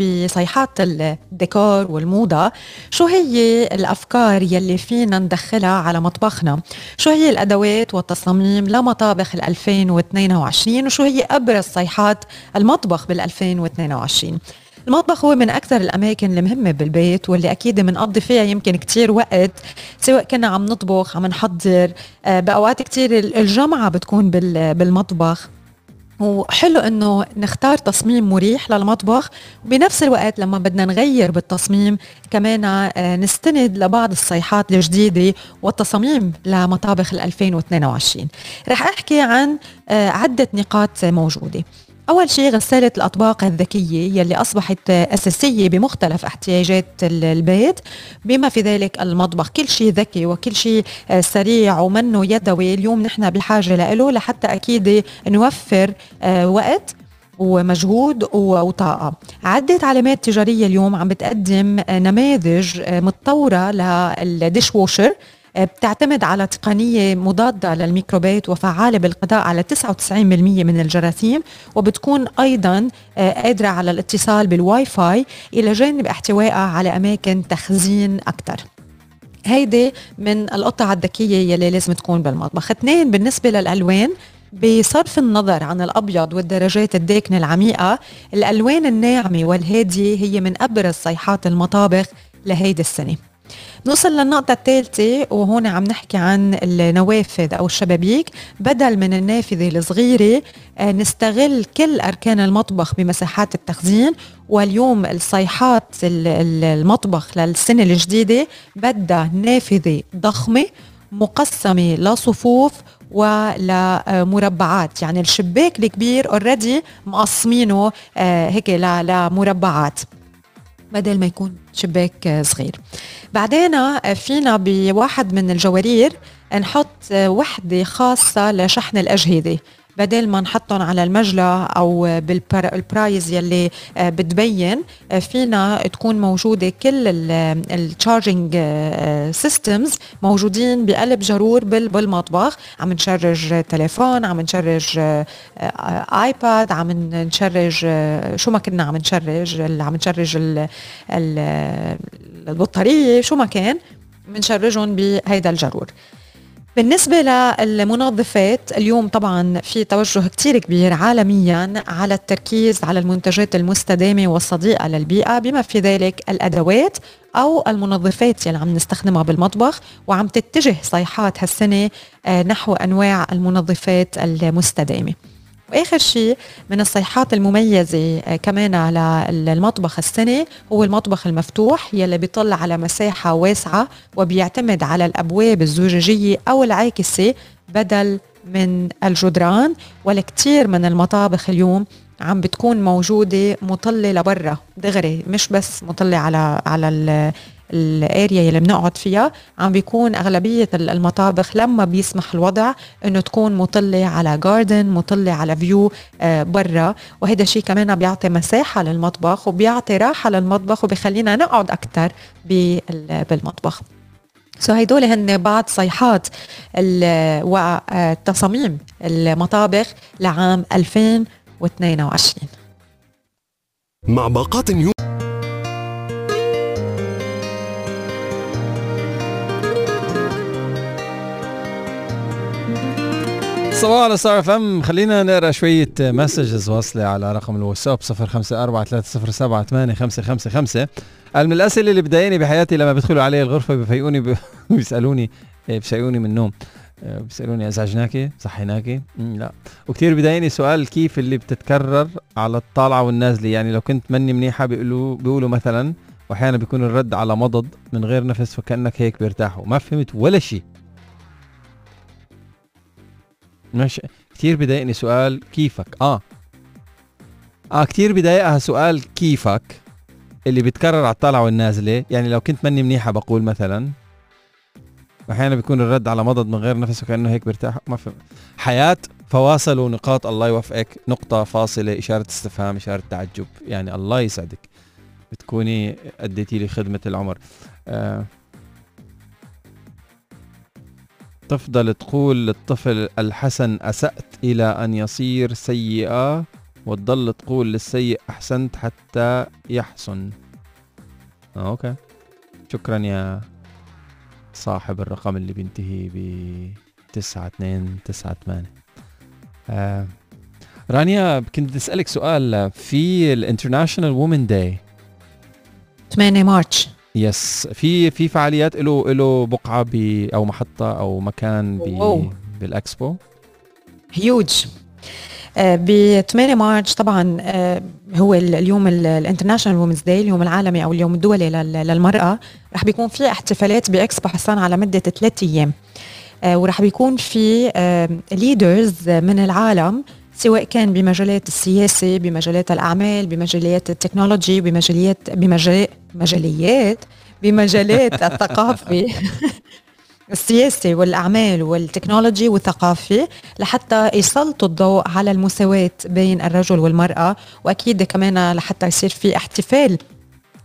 Speaker 2: بصيحات الديكور والموضة. شو هي الأفكار يلي فينا ندخلها على مطبخنا؟ شو هي الأدوات والتصاميم لمطابخ ال 2022 وشو هي أبرز صيحات المطبخ بال 2022 المطبخ هو من أكثر الأماكن المهمة بالبيت واللي أكيد بنقضي فيها يمكن كتير وقت سواء كنا عم نطبخ عم نحضر آه، بأوقات كتير الجمعة بتكون بال- بالمطبخ. وحلو إنه نختار تصميم مريح للمطبخ وبنفس الوقت لما بدنا نغير بالتصميم كمان آه، نستند لبعض الصيحات الجديدة والتصاميم لمطابخ ال 2022 رح أحكي عن آه، عدة نقاط موجودة. أول شيء غسالة الأطباق الذكية يلي أصبحت أساسية بمختلف احتياجات ال- البيت بما في ذلك المطبخ. كل شيء ذكي وكل شيء سريع ومنه يدوي. اليوم نحن بحاجة له لحتى أكيد نوفر آه، وقت ومجهود وطاقة. عدة علامات تجارية اليوم عم بتقدم نماذج متطورة لل dishwasher بتعتمد على تقنية مضادة للميكروبات وفعالة بالقضاء على 99% من الجراثيم وبتكون أيضا آه، قادرة على الاتصال بالواي فاي إلى جانب احتوائها على أماكن تخزين أكثر هيدي من القطع الذكية يلي لازم تكون بالمطبخ. اثنين بالنسبة للألوان بصرف النظر عن الأبيض والدرجات الداكنة العميقة الألوان الناعمة والهادية هي من أبرز صيحات المطابخ لهيدي السنة. نوصل للنقطة الثالثة وهون عم نحكي عن النوافذ أو الشبابيك. بدل من النافذة الصغيرة آه، نستغل كل أركان المطبخ بمساحات التخزين. واليوم الصيحات المطبخ للسنة الجديدة بدها نافذة ضخمة مقسمة لصفوف ولمربعات يعني الشباك الكبير اوريدي مقسمينه آه، هيك لمربعات. بدل ما يكون شباك صغير. بعدين فينا بواحد من الجوارير نحط وحدة خاصة لشحن الأجهزة. بدل ما نحطهم على المجلى أو بالبرايز يلي آه، بتبين آه، فينا تكون موجودة كل ال charging systems آه، موجودين بقلب جرور بالمطبخ. عم نشرج تليفون عم نشرج آيباد عم نشرج شو ما كنا عم نشرج عم نشرج البطارية شو ما كان بنشرجهم بهيدا الجرور. بالنسبة للمنظفات اليوم طبعا في توجه كتير كبير عالميا على التركيز على المنتجات المستدامة والصديقة للبيئة بما في ذلك الأدوات أو المنظفات يلي عم نستخدمها بالمطبخ. وعم تتجه صيحات هالسنة آه، نحو أنواع المنظفات المستدامة. وآخر شيء من الصيحات المميزة آه، كمان على المطبخ السنة هو المطبخ المفتوح يلي بيطل على مساحة واسعة وبيعتمد على الأبواب الزجاجية أو العاكسة بدل من الجدران. والكثير من المطابخ اليوم عم بتكون موجودة مطلة لبرا دغري مش بس مطلة على على ال area اللي بنقعد فيها عم بيكون أغلبية المطابخ لما بيسمح الوضع إنه تكون مطلة على garden مطلة على view آه، برا. وهذا الشيء كمان بيعطي مساحة للمطبخ وبيعطي راحة للمطبخ وبيخلينا نقعد أكثر بالمطبخ. سو so هيدول هن بعض صيحات وتصاميم المطابخ لعام 2022
Speaker 5: مع باقات يوم
Speaker 1: صباح على ستار اف ام خلينا نقرأ شوية messages واصله على رقم الواتساب 0543078555 من الأسئلة اللي بتضايقني بحياتي لما بيدخلوا علي الغرفة بفيقوني بيسألوني إيه، بيسالوني من النوم. إيه، بيسألوني أزعجناكي؟ صحيناكي؟ لا. وكثير بضايقني سؤال كيف اللي بتتكرر على الطالعه والنازلة؟ يعني لو كنت مني منيحة بيقولوا بيقولوا مثلا واحيانا بيكون الرد على مضض من غير نفس فكأنك هيك بيرتاحوا. ما فهمت ولا شيء. ماشي كثير بضايقني سؤال كيفك؟ آه. آه كثير بضايقها سؤال كيفك؟ اللي بيتكرر على الطالعه والنازله يعني لو كنت مني منيحة بقول مثلا أحيانا بيكون الرد على مضض من غير نفس وكانه هيك بيرتاح. ما فهم حياة فواصل ونقاط الله يوفقك. نقطة فاصلة إشارة استفهام إشارة تعجب. يعني الله يسعدك. بتكوني أديتي لي خدمة العمر. آه. تفضل تقول للطفل الحسن أسأت إلى أن يصير سيئة وتضل تقول للسيء أحسنت حتى يحسن. آه okay. شكرا يا صاحب الرقم اللي بينتهي ب 9298 آه رانيا كنت بدي أسألك سؤال في ال international women day
Speaker 2: 8 March.
Speaker 1: yes في في فعاليات له له بقعة ب أو محطة أو مكان ب بالإكسبو.
Speaker 2: هيوج ب 8 مارس طبعا آه، هو اليوم ال international women's day اليوم العالمي أو اليوم الدولي للمرأة رح بيكون في احتفالات بإكسبو حسان على مدة ثلاث أيام. آه، ورح بيكون في leaders آه، من العالم سواء كان بمجالات السياسة بمجالات الأعمال بمجالات ال technology بمجاليات بمجال مجاليات بمجالات الثقافة. السياسة والأعمال والتكنولوجي والثقافة لحتى يسلطوا الضوء على المساواة بين الرجل والمرأة وأكيد كمان لحتى يصير في احتفال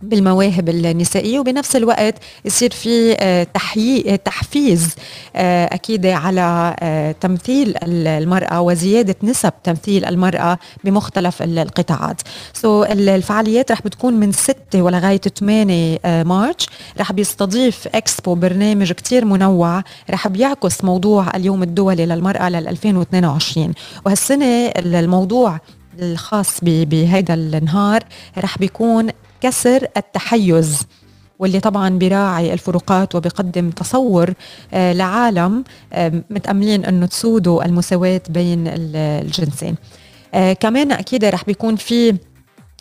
Speaker 2: بالمواهب النسائية وبنفس الوقت يصير في آه، تحيي تحفيز آه، أكيد على آه، تمثيل المرأة وزيادة نسب تمثيل المرأة بمختلف القطاعات. so الفعاليات رح بتكون من 6 ولغاية 8 March. رح بيستضيف إكسبو برنامج كتير منوع. رح بيعكس موضوع اليوم الدولي للمرأة لل 2022 وهالسنة الموضوع الخاص بهيدا النهار رح بيكون كسر التحيز واللي طبعا بيراعي الفروقات وبيقدم تصور آه، لعالم آه، متأملين أنه تسودوا المساواة بين الجنسين. آه، كمان أكيد رح بيكون في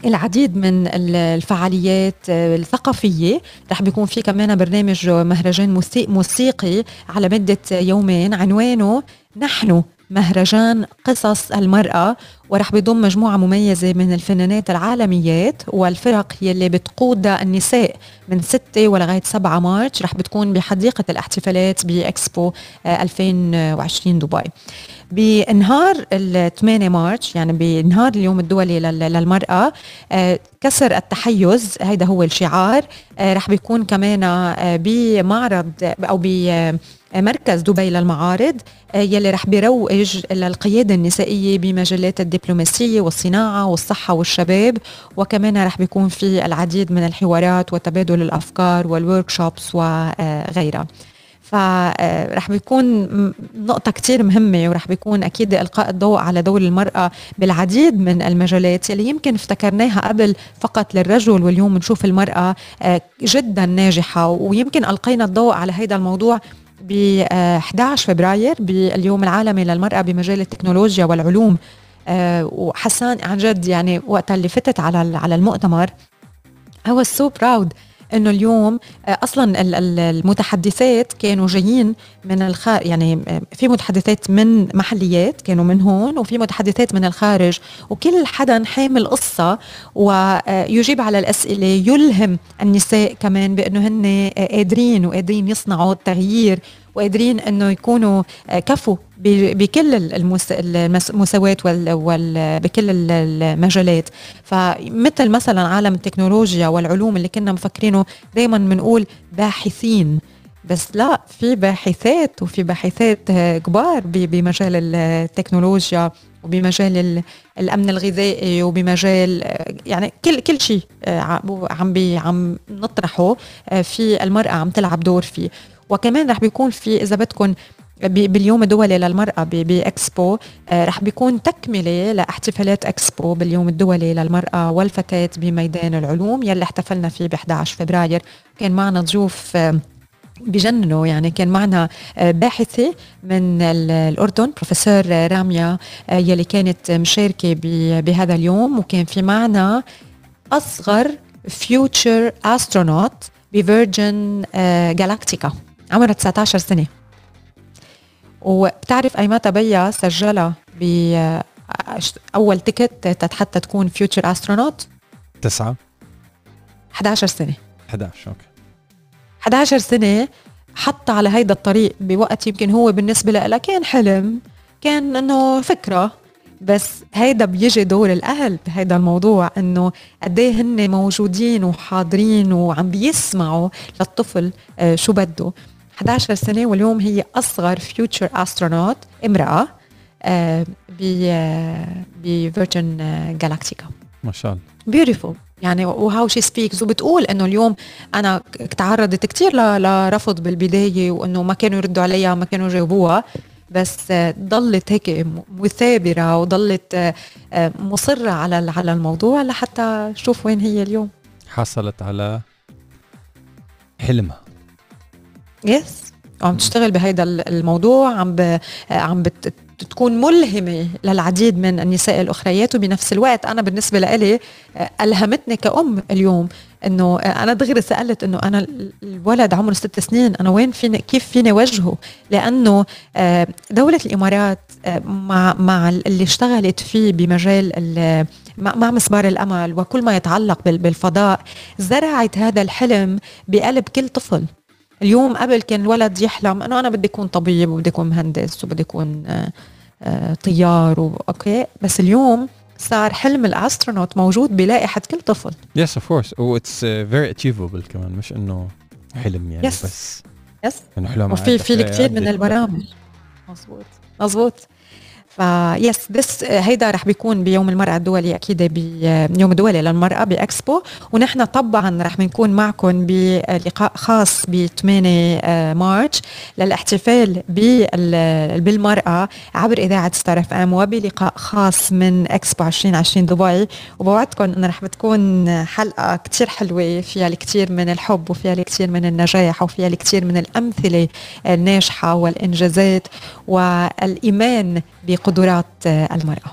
Speaker 2: العديد من الفعاليات الثقافية. رح بيكون في كمان برنامج مهرجان موسيقي على مدة يومين عنوانه نحن مهرجان قصص المرأة. ورح بيضم مجموعة مميزة من الفنانات العالميات والفرق يلي بتقودها النساء من 6 ولغاية 7 مارس رح بتكون بحديقة الاحتفالات بإكسبو 2020 آه، دبي. بنهار ال 8 مارس يعني بنهار اليوم الدولي للمرأة آه، كسر التحيز هيدا هو الشعار آه، رح بيكون كمان بمعرض أو بمركز دبي للمعارض يلي رح بيروج للقيادة النسائية بمجالات الدبلوماسية والصناعة والصحة والشباب وكمان رح بيكون في العديد من الحوارات وتبادل الأفكار والورك شوبس وغيرها فرح بيكون نقطة كتير مهمة ورح بيكون أكيد إلقاء الضوء على دور المرأة بالعديد من المجالات اللي يمكن افتكرناها قبل فقط للرجل واليوم نشوف المرأة آه، جدا ناجحة. ويمكن ألقينا الضوء على هذا الموضوع ب 11 فبراير باليوم العالمي للمرأة بمجال التكنولوجيا والعلوم آه، وحسان عن جد يعني وقتها اللي فتت على على المؤتمر I was so proud إنه اليوم آه، أصلا المتحدثات كانوا جايين من الخارج يعني آه، في متحدثات من محليات كانوا من هون وفي متحدثات من الخارج وكل حدا حامل قصة ويجيب على الأسئلة يلهم النساء كمان بأنه هن قادرين وقادرين يصنعوا التغيير وقادرين إنه يكونوا آه، كفوا بكل المساواة وال بكل المجالات. فمثل مثلا عالم التكنولوجيا والعلوم اللي كنا مفكرينه دائما بنقول باحثين. بس لا في باحثات وفي باحثات آه، كبار بمجال التكنولوجيا وبمجال الأمن الغذائي وبمجال آه، يعني كل كل شيء عم بي عم نطرحه في المرأة عم تلعب دور فيه. وكمان رح بيكون في إذا بدكم باليوم الدولي للمرأة بإكسبو آه، رح بيكون تكملة لإحتفالات إكسبو باليوم الدولي للمرأة والفتاة بميدان العلوم يلي احتفلنا فيه ب 11 فبراير. كان معنا ضيوف آه، بجننوا يعني كان معنا آه، باحثة من الأردن بروفيسور راميا يلي كانت مشاركة بهذا اليوم. وكان في معنا أصغر future astronaut ب Virgin Galactic. عمرها 19 سنة. وبتعرف ايمتى بيا سجلها ب أول ticket حتى تكون future astronaut
Speaker 1: تسعة.
Speaker 2: 11 سنة.
Speaker 1: 11 okay.
Speaker 2: 11 سنة حط على هيدا الطريق بوقت يمكن هو بالنسبة له كان حلم كان إنه فكرة. بس هيدا بيجي دور الأهل بهيدا الموضوع إنه قد إيه هن موجودين وحاضرين وعم بيسمعوا للطفل آه، شو بده. 11 سنة واليوم هي أصغر future astronaut امرأة آه، ب Virgin Galactic
Speaker 1: ما شاء الله.
Speaker 2: beautiful يعني و how she speaks وبتقول إنه اليوم أنا تعرضت كثير لرفض بالبداية وإنه ما كانوا يردوا عليها ما كانوا يجاوبوها. بس ضلت هيك مثابرة وضلت آه، مصرة على على الموضوع لحتى شوف وين هي اليوم.
Speaker 1: حصلت على حلمها.
Speaker 2: يس عم تشتغل بهيدا الموضوع عم ب... عم بت... تكون ملهمة للعديد من النساء الأخريات وبنفس الوقت أنا بالنسبة لإلي ألهمتني كأم اليوم إنه أنا دغري سألت إنه أنا الولد عمره ست سنين أنا وين فيني كيف فيني وجهه لأنه آه، دولة الإمارات آه، مع مع اللي اشتغلت فيه بمجال مع مسبار الأمل وكل ما يتعلق بالفضاء زرعت هذا الحلم بقلب كل طفل. اليوم قبل كان الولد يحلم إنه أنا بدي أكون طبيب وبدي أكون مهندس وبدي أكون آه، آه، طيار okay؟ بس اليوم صار حلم ال astronaut موجود بلائحة كل طفل.
Speaker 1: yes of course و it's very achievable كمان مش إنه حلم يعني
Speaker 2: Yes.
Speaker 1: بس.
Speaker 2: yes
Speaker 1: إنه حلو
Speaker 2: وفي في الكثير من البرامج. مزبوط مزبوط ف yes this هيدا رح بيكون بيوم المرأة الدولي أكيد بيوم الدولي للمرأة بإكسبو. ونحن طبعا رح بنكون معكم بلقاء خاص ب 8 March للاحتفال بال- بالمرأة عبر إذاعة Star FM وبلقاء خاص من إكسبو 2020 دبي. وبوعدكم أنه رح بتكون حلقة كتير حلوة فيها الكثير من الحب وفيها الكثير من النجاح وفيها الكثير من الأمثلة الناجحة والإنجازات. والإيمان بقدرات المرأة.